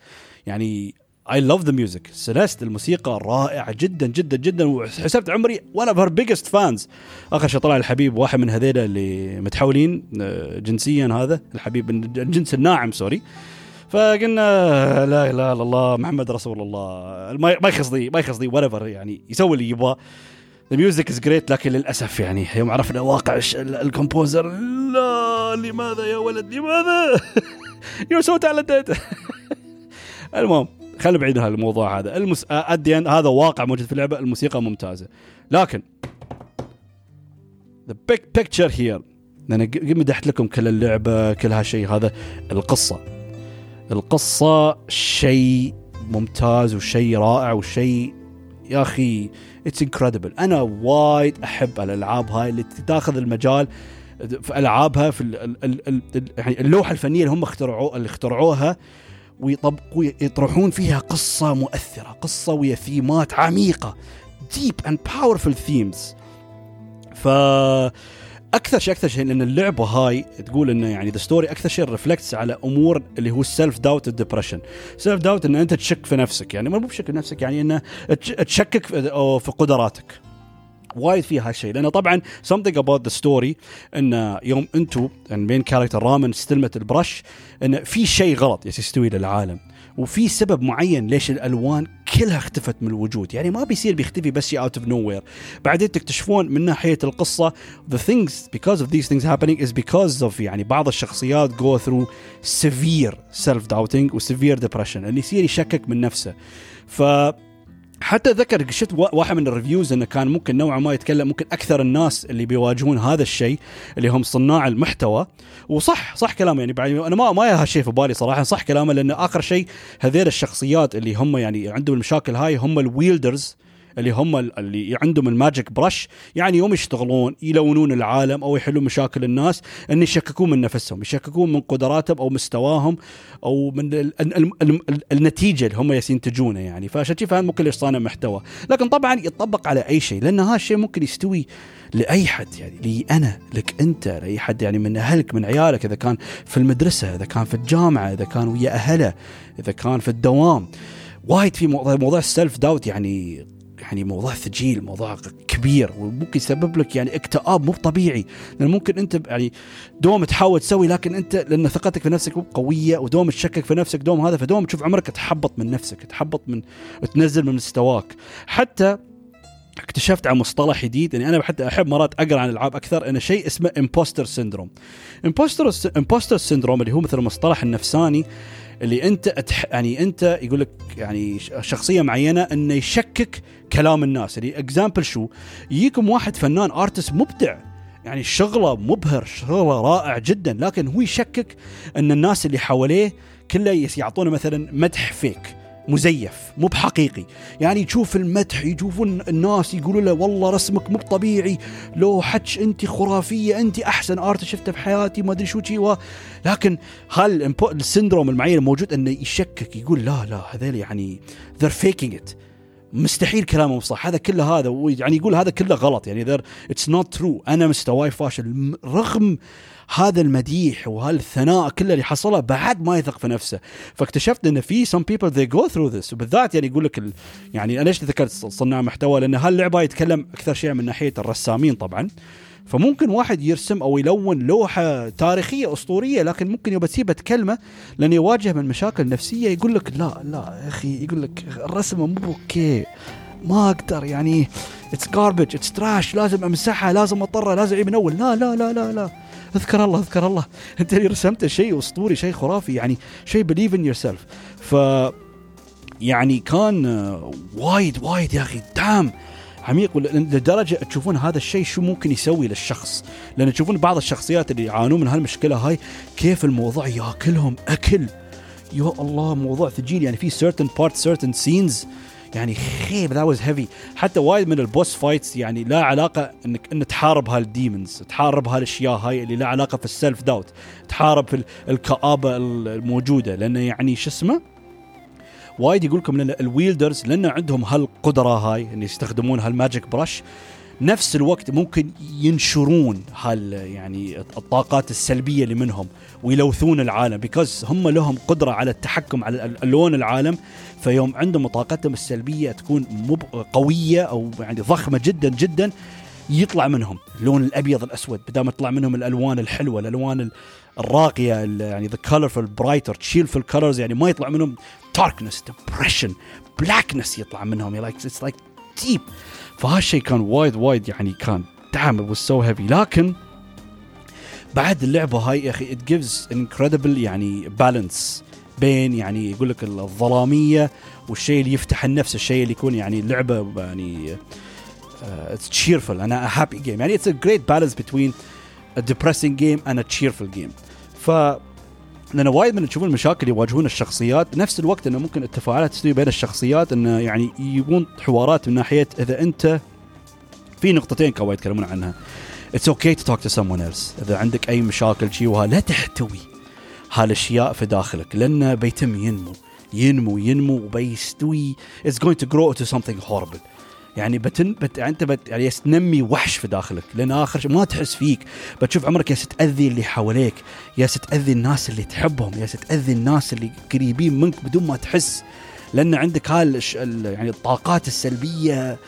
يعني I love the music Celeste الموسيقى رائعة جدا جدا جدا وحسبت عمري وأنا به biggest fans آخر شيء طلع الحبيب واحد من هذيل اللي متحولين آه، جنسيا هذا الحبيب الجنس الناعم sorry فقلنا لا إله إلا الله محمد رسول الله. ما يخصدي ما يخصدي what يعني يسوي اللي يبغاه ال music is great لكن للأسف يعني يوم عرفنا واقع ال composer لا لماذا يا ولد؟ لماذا؟ you so talented المهم خلينا بعيد الموضوع هذا. المس... هذا واقع موجود في اللعبة الموسيقى ممتازة. لكن the big picture here أنا مدحت لكم كل اللعبة كل هالشيء هذا القصة. القصة شيء ممتاز وشيء رائع وشيء يا أخي it's incredible أنا وايد أحب الألعاب هاي اللي تاخذ المجال في ألعابها في يعني اللوحة الفنية اللي هم اخترعوا اللي اخترعوها ويطبقوا يطرحون فيها قصة مؤثرة قصة ويا ثيمات عميقة deep and powerful themes. ف أكثر شيء أكثر شيء لأن اللعبة هاي تقول إنه يعني the story أكثر شيء reflects على أمور اللي هو ال self doubt ال depression self doubt إن أنت تشك في نفسك يعني مو بشك في نفسك يعني إنه تشكك في قدراتك. وايد في هالشيء لأنه طبعا something about the story ان يوم أنتم ال main character رامن استلمت ال brush ان في شيء غلط يستوي للعالم. وفي سبب معين ليش الألوان كلها اختفت من الوجود. يعني ما بيصير بيختفي بس شيء out of nowhere بعدين تكتشفون من ناحية القصة the things because of these things happening is because of يعني بعض الشخصيات go through severe self doubting و severe depression. اللي يصير يشكك من نفسه. ف حتى ذكر شفت واحد من ال reviews إنه كان ممكن نوعا ما يتكلم ممكن أكثر الناس اللي بيواجهون هذا الشيء اللي هم صناع المحتوى. وصح صح كلامه يعني بعد أنا ما ما هالشيء في بالي صراحة صح كلامه لأن آخر شيء هذيل الشخصيات اللي هم يعني عندهم المشاكل هاي هم ال wielders. اللي هم اللي عندهم ال magic brush يعني يوم يشتغلون يلونون العالم أو يحلون مشاكل الناس إن يشككون من نفسهم يشككون من قدراتهم أو مستواهم أو من ال ال ال ال النتيجة اللي هم ينتجونه يعني. فعشان كذا ممكن يصنع محتوى. لكن طبعا يطبق على أي شيء لأن هذا الشيء ممكن يستوي لأي حد يعني. لي أنا لك أنت لأي حد يعني من أهلك من عيالك إذا كان في المدرسة إذا كان في الجامعة إذا كان ويا أهله إذا كان في الدوام. وايد في موضوع السلف داوت يعني يعني موضوع ثقيل موضوع كبير وممكن يسبب لك يعني اكتئاب مو طبيعي. لأن ممكن أنت يعني دوم تحاول تسوي لكن أنت لأن ثقتك في نفسك مو قوية ودوم تشكك في نفسك دوم هذا فدوم تشوف عمرك تحبط من نفسك تحبط من تنزل من مستواك. حتى اكتشفت عن مصطلح جديد يعني أنا حتى أحب مرات أقرأ عن الألعاب أكثر انه شيء اسمه imposter syndrome imposter imposter syndrome اللي هو مثل المصطلح النفساني اللي أنت أتح... يعني أنت يقول لك يعني شخصية معينة انه يشكك كلام الناس. يعني example شو؟ يجيكم واحد فنان artist مبدع. يعني شغلة مبهر شغلة رائع جدا لكن هو يشكك إن الناس اللي حواليه كله يعطونه مثلا مدح فيك مزيف مو بحقيقي. يعني تشوف المدح يشوفون الناس يقولوا له والله رسمك مو طبيعي لو حتش أنت خرافية أنت أحسن art شفته في حياتي ما أدري شو شي لكن هل ال syndrome المعين الموجود إنه يشكك يقول لا لا هذول يعني they're faking it. مستحيل كلامهم صح. هذا كله هذا يعني يقول هذا كله غلط. يعني it's not true أنا مستواي فاشل. رغم هذا المديح وهالثناء كله اللي حصله بعد ما يثق في نفسه. فاكتشفت إن في some people they go through this. وبالذات يعني يقول لك ال... يعني ليش ذكرت؟ صناع محتوى. لأن هاللعبة يتكلم أكثر شيء من ناحية الرسامين طبعا. فممكن واحد يرسم أو يلون لوحة تاريخية أسطورية لكن ممكن يبى تسيبه تكلمه لأنه يواجه من مشاكل نفسية يقول لك لا لا يا أخي يقول لك الرسمة مو okay. ما أقدر يعني. it's garbage it's trash لازم أمسحها لازم اضطر لازم اعيد من أول. لا لا لا لا لا. أذكر الله أذكر الله. أنت اللي رسمته شيء أسطوري شيء خرافي يعني شيء believe in yourself ف يعني كان وايد وايد يا أخي. دام عميق لدرجة تشوفون هذا الشيء شو ممكن يسوي للشخص. لأن تشوفون بعض الشخصيات اللي يعانون من هالمشكلة هاي كيف الموضوع يأكلهم؟ أكل. يا الله موضوع ثقيل يعني في certain parts certain scenes. يعني خيب that was heavy حتى وايد من ال boss fights يعني لا علاقة انك انك تحارب هال demons تحارب هالأشياء هاي اللي لا علاقة في ال self doubt تحارب في الكآبة الموجودة. لأنه يعني شو اسمه؟ وايد يقول لكم لأن ال wielders لأن عندهم هالقدرة هاي إن يستخدمون هال magic brush نفس الوقت ممكن ينشرون هال يعني الطاقات السلبية اللي منهم ويلوثون العالم. because هم لهم قدرة على التحكم على اللون العالم فيوم عندهم طاقتهم السلبية تكون مو قوية أو يعني ضخمة جدا جدا يطلع منهم اللون الأبيض الأسود. بدل ما يطلع منهم الألوان الحلوة الألوان الراقية يعني the colorful brighter تشيل في ال colors يعني ما يطلع منهم darkness depression blackness يطلع منهم. like it's like deep فهالشيء كان وايد وايد يعني كان دعم was so heavy. لكن بعد اللعبة هاي يا أخي it gives incredible يعني balance بين يعني يقول لك الظلامية والشيء اللي يفتح النفس الشيء اللي يكون يعني لعبة يعني it's uh, cheerful أنا a happy game. يعني it's a great balance between a depressing game and a cheerful game. ف لأن وايد من تشوفون المشاكل يواجهون الشخصيات. نفس الوقت إنه ممكن التفاعلات تستوي بين الشخصيات إنه يعني يبون حوارات من ناحية إذا أنت في نقطتين كانوا يتكلمون عنها. it's okay to talk to someone else. إذا عندك أي مشاكل شي وها لا تحتوي هالأشياء في داخلك. لأنه بيتم ينمو. ينمو ينمو وبيستوي. it's going to grow to something horrible. يعني بتن بت يعني أنت بت يعني تنمي وحش في داخلك لأن آخر شيء ما تحس فيك. بتشوف عمرك يا تأذي اللي حواليك يا تأذي الناس اللي تحبهم يا تأذي الناس اللي قريبين منك بدون ما تحس. لأن عندك هال يعني الطاقات السلبية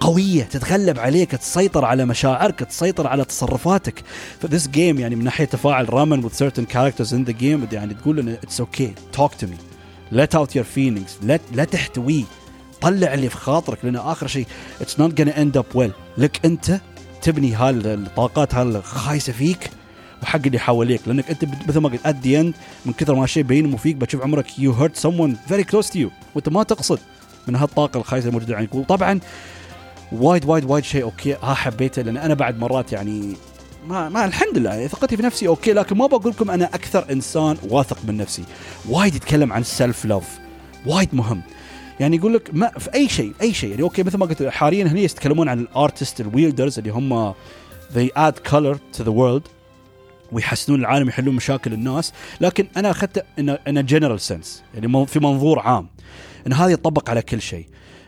قوية تتغلب عليك تسيطر على مشاعرك تسيطر على تصرفاتك. ف this game يعني من ناحية تفاعل رامن with certain characters in the game يعني تقول انه it's okay talk to me let out your feelings. لا لا تحتويه طلع اللي في خاطرك لأن آخر شيء it's not gonna end up well لك أنت تبني هالطاقات هالخايسة فيك وحق اللي حواليك لأنك أنت مثل ما قلت at the end من كثر ما شيء بينمو فيك بتشوف عمرك you hurt someone very close to you وأنت ما تقصد من هالطاقة الخايسة الموجودة عندك. وطبعا وايد وايد وايد شيء okay ها حبيته لأن أنا بعد مرات يعني ما ما الحمد لله ثقتي في نفسي okay لكن ما بقول لكم أنا أكثر إنسان واثق من نفسي. وايد يتكلم عن ال self love وايد مهم. يعني يقول لك ما في أي شيء أي شيء. يعني okay مثل ما قلت حاليا هنا يتكلمون عن ال artist ال wielders اللي هم they add color to the world ويحسنون العالم يحلون مشاكل الناس. لكن أنا اخذته in general sense يعني في منظور عام. إن هذا يطبق على كل شيء.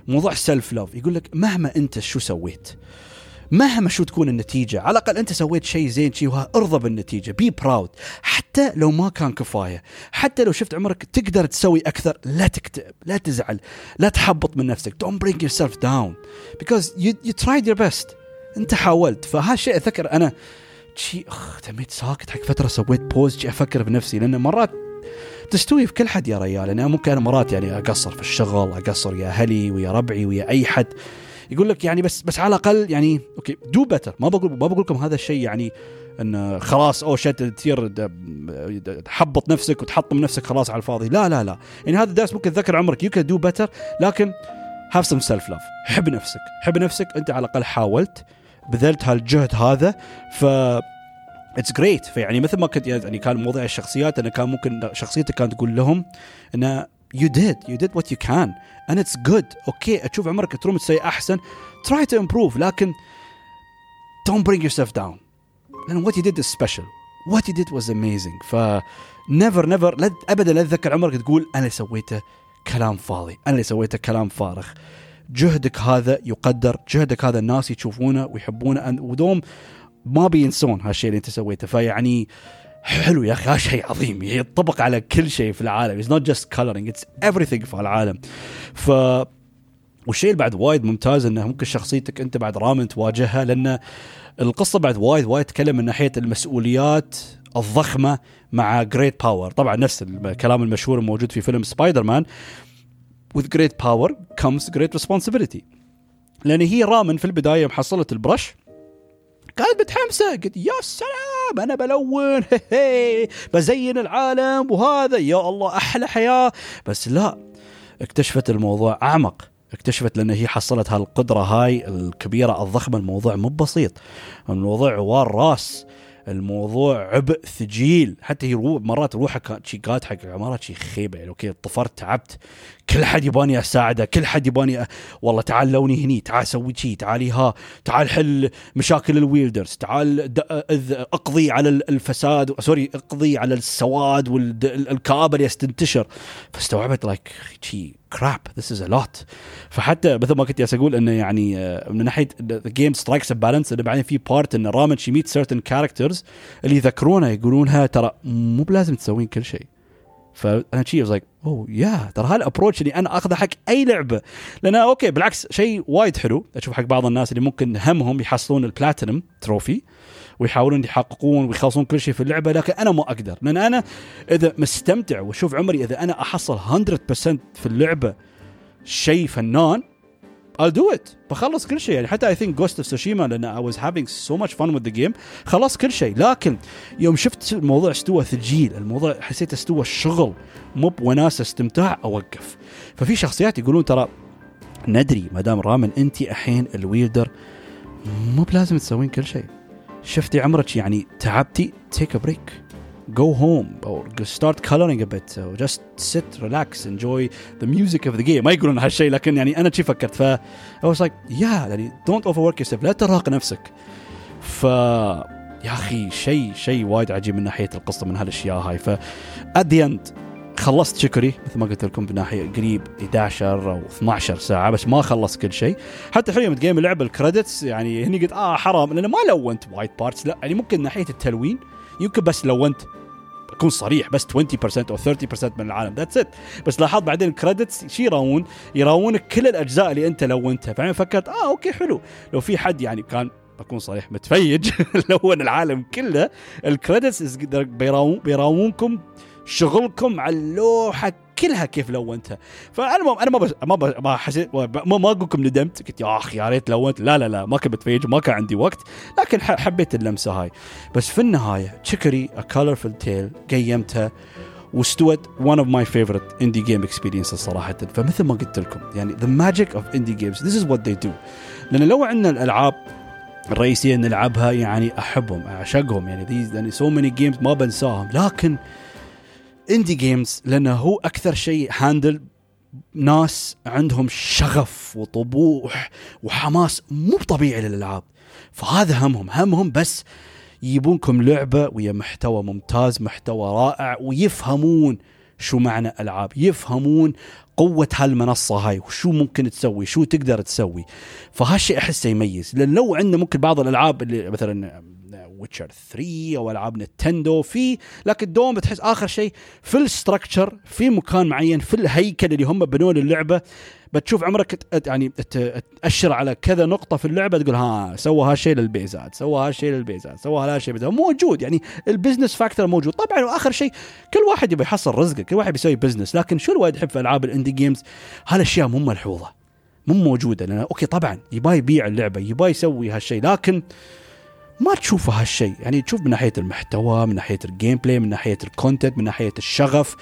موضوع self love يقول لك مهما أنت شو سويت مهما شو تكون النتيجة على الأقل أنت سويت شيء زين شيء ارضى بالنتيجة. be proud حتى لو ما كان كفاية حتى لو شفت عمرك تقدر تسوي أكثر لا تكتئب لا تزعل لا تحبط من نفسك. Don't bring yourself down. Because you, you tried your best. أنت حاولت. فهالشيء أذكر أنا شي أخ تميت ساكت حق فترة سويت pause أفكر بنفسي. لأن مرات تستوي في كل حد يا ريال. أنا ممكن أنا مرات يعني أقصر في الشغل أقصر يا أهلي ويا ربعي ويا أي حد. يقول لك يعني بس بس على الأقل يعني okay do better ما بقول ما بقول لكم هذا الشيء يعني إن خلاص أو شت تصير تحبط نفسك وتحطم نفسك خلاص على الفاضي. لا لا لا. يعني هذا الدرس ممكن تذكر عمرك. you can do better لكن have some self love حب نفسك. حب نفسك. أنت على الأقل حاولت بذلت هالجهد هذا ف it's great ف يعني مثل ما كنت يعني كان موضوع الشخصيات انه كان ممكن شخصيتك كانت تقول لهم انه you did you did what you can and it's good okay تشوف عمرك تروم تسوي أحسن. try to improve لكن bring yourself down لأن what you did is special what you did was amazing ف never never ابدا لا تتذكر عمرك تقول أنا اللي سويته كلام فاضي. أنا اللي سويته كلام فارغ. جهدك هذا يقدر. جهدك هذا الناس يشوفونه ويحبونه. ودوم ما بينسون هالشيء اللي أنت سويته. فيعني حلو يا أخي شيء عظيم. يطبق على كل شيء في العالم. it's not just coloring it's everything في العالم. ف والشيء اللي بعد وايد ممتاز إنه ممكن شخصيتك أنت بعد رامن تواجهها لأن القصة بعد وايد وايد تكلم من ناحية المسؤوليات الضخمة مع great power طبعا نفس الكلام المشهور الموجود في فيلم Spider-Man with great power comes great responsibility. لأن هي رامن في البداية محصلة ال brush كانت متحمسة قلت يا سلام! أنا بلون بزين العالم وهذا يا الله أحلى حياة. بس لا اكتشفت الموضوع أعمق. اكتشفت لأن هي حصلت هالقدرة هاي الكبيرة الضخمة الموضوع مو بسيط. الموضوع عوار راس. الموضوع عبء ثقيل حتى هي مرات روحها كانت شي قاعد حق عمارات شي خيبة يعني أوكي طفرت تعبت. كل حد يباني أساعده كل حد يباني أ... والله تعال لوني هني تعال سوي شي تعالي ها تعال حل مشاكل ال wielders تعال د... أقضي على الفساد sorry أقضي على السواد والكآبه اللي تنتشر فاستوعبت like she crap this is a lot فحتى مثل ما كنت أقول إنه يعني آه، من ناحية the game strikes balance إنه بعدين في part إنه رامن she meet certain characters اللي يذكرونه يقولونها ترى مو بلازم تسوين كل شيء. فأنا she like oh يا ترى هال approach اللي أنا آخذه حق أي لعبة. لأن أوكي بالعكس شيء وايد حلو. أشوف حق بعض الناس اللي ممكن همهم يحصلون ال platinum trophy ويحاولون يحققون ويخلصون كل شيء في اللعبة لكن أنا ما أقدر. لأن أنا إذا مستمتع وأشوف عمري إذا أنا أحصل 100% في اللعبة شيء فنان I'll do it. بخلص كل شيء. يعني حتى I think Ghost of Tsushima لأن I was having so much fun with the game خلص كل شيء. لكن يوم شفت الموضوع استوى ثقيل الموضوع حسيت استوى الشغل مو بوناسه استمتاع أوقف. ففي شخصيات يقولون ترى ندري ما دام رامن انت الحين الويلدر مو بلازم تسوين كل شيء. شفتي عمرك يعني تعبتي؟ take a break go home or start coloring a bit. Or just sit relax enjoy the music of the game. ما يقولون هالشيء لكن يعني أنا شي فكرت. ف I was like yeah يعني don't overwork yourself. لا ترهق نفسك. ف يا أخي شيء شيء وايد عجيب من ناحية القصة من هالأشياء هاي. ف at the end خلصت Chicory مثل ما قلت لكم بناحية قريب 11 أو 12 ساعة بس ما خلص كل شيء. حتى حلو game اللعبة ال credits يعني هني قلت آه حرام لأن ما لونت وايد parts لا يعني ممكن ناحية التلوين يمكن بس لونت اكون صريح بس 20% أو 30% من العالم that's it بس لاحظت بعدين ال credits شي يراون يراونك كل الأجزاء اللي أنت لونتها فأنا فكرت آه أوكي حلو. لو في حد يعني كان بكون صريح متفيج لون العالم كله ال credits بيراون بيراونكم شغلكم على اللوحة كلها كيف لونتها. فالمهم أنا ما بس ما بس ما حسيت ما, ما أقول لكم ندمت. قلت يا أخي يا ريت لونت. لا لا لا ما كنت بتفيج ما كان عندي وقت. لكن حبيت اللمسة هاي. بس في النهاية Chicory A Colorful Tale قيمتها واستوت one of my favorite indie game experiences صراحة. فمثل ما قلت لكم يعني the magic of indie games this is what they do. لأن لو عندنا الألعاب الرئيسية نلعبها يعني أحبهم أعشقهم. يعني these يعني so many games ما بنساهم. لكن indie games لأنه هو أكثر شيء handle ناس عندهم شغف وطموح وحماس مو طبيعي للألعاب. فهذا همهم. همهم بس يبونكم لعبة ويا محتوى ممتاز محتوى رائع ويفهمون شو معنى ألعاب يفهمون قوة هالمنصة هاي وشو ممكن تسوي شو تقدر تسوي. فهالشيء أحسه يميز. لأن لو عندنا ممكن بعض الألعاب اللي مثلا Witcher 3 أو ألعاب نتندو في لكن دوم بتحس آخر شيء في ال structure في مكان معين في الهيكل اللي هم بنوا اللعبه بتشوف عمرك يعني تأشر على كذا نقطة في اللعبة تقول ها سوى هالشيء للبيزات سوى هالشيء للبيزات سوى هالشيء موجود يعني ال business factor موجود. طبعا واخر شيء كل واحد يبي يحصل رزقه كل واحد بيسوي business لكن شو الواحد يحب في ألعاب ال indie games هالأشياء مو ملحوظة مو موجودة لأن أوكي طبعا يبغى يبيع اللعبة يبغى يسوي هالشيء لكن ما تشوفه هالشيء. يعني تشوف من ناحية المحتوى من ناحية ال gameplay من ناحية ال content من ناحية الشغف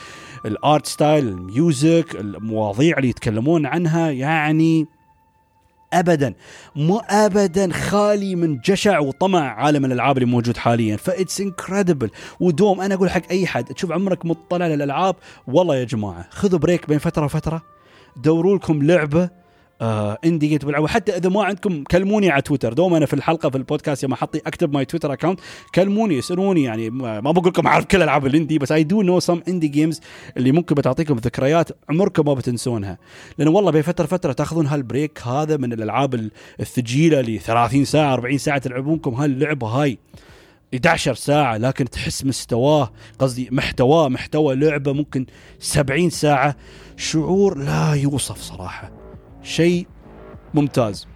ال art style ال music المواضيع اللي يتكلمون عنها. يعني ابدا مو ابدا خالي من جشع وطمع عالم الألعاب اللي موجود حاليا. ف it's incredible ودوم أنا أقول حق أي حد تشوف عمرك مطلع للألعاب؟ والله يا جماعة خذوا break بين فترة وفترة. دوروا لكم لعبة آه indie game بالعب وحتى إذا ما عندكم كلموني على تويتر دوم أنا في الحلقة في البودكاست يوم احطي أكتب my Twitter account كلموني اسألوني. يعني ما بقول لكم أعرف كل ألعاب ال indie بس I do know some indie games اللي ممكن بتعطيكم ذكريات عمركم ما بتنسونها. لأن والله بفتره فترة تأخذون هال break هذا من الألعاب الثقيله اللي 30 ساعة 40 ساعة تلعبونكم. هاللعبه هاي 11 ساعة لكن تحس مستواه قصدي محتواه محتوى لعبة ممكن 70 ساعة شعور لا يوصف صراحة. شيء ممتاز.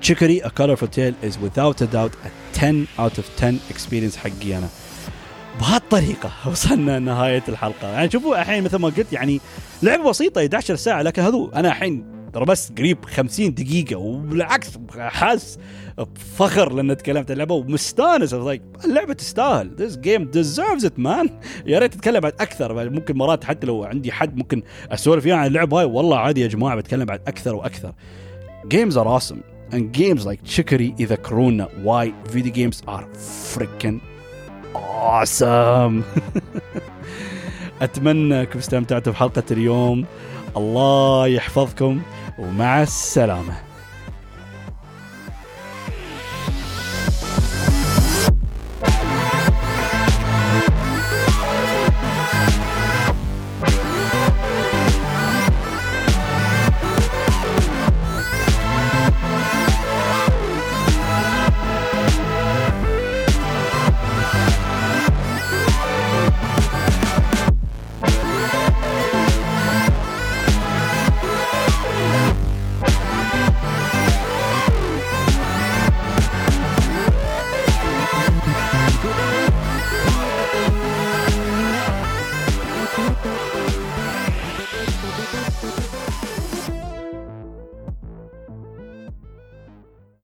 تشيكري A Colorful Tale is without a doubt a 10 out of 10 experience حقي أنا. بهالطريقة وصلنا نهاية الحلقة. يعني شوفوا الحين مثل ما قلت يعني لعبة بسيطة 11 ساعة لكن هذو أنا الحين ترى بس قريب 50 دقيقة وبالعكس حاس بفخر لأن تكلمت اللعبة ومستانس. اللعبة تستاهل. This game deserves it man. يا ريت تتكلم بعد أكثر. ممكن مرات حتى لو عندي حد ممكن أسولف يعني عن اللعبة هاي والله عادي يا جماعة بتكلم بعد أكثر وأكثر. Games are awesome. And games like Chicory يذكرونا why video games are freaking awesome. أتمنى انكم استمتعتوا بحلقة اليوم. الله يحفظكم. ومع السلامة.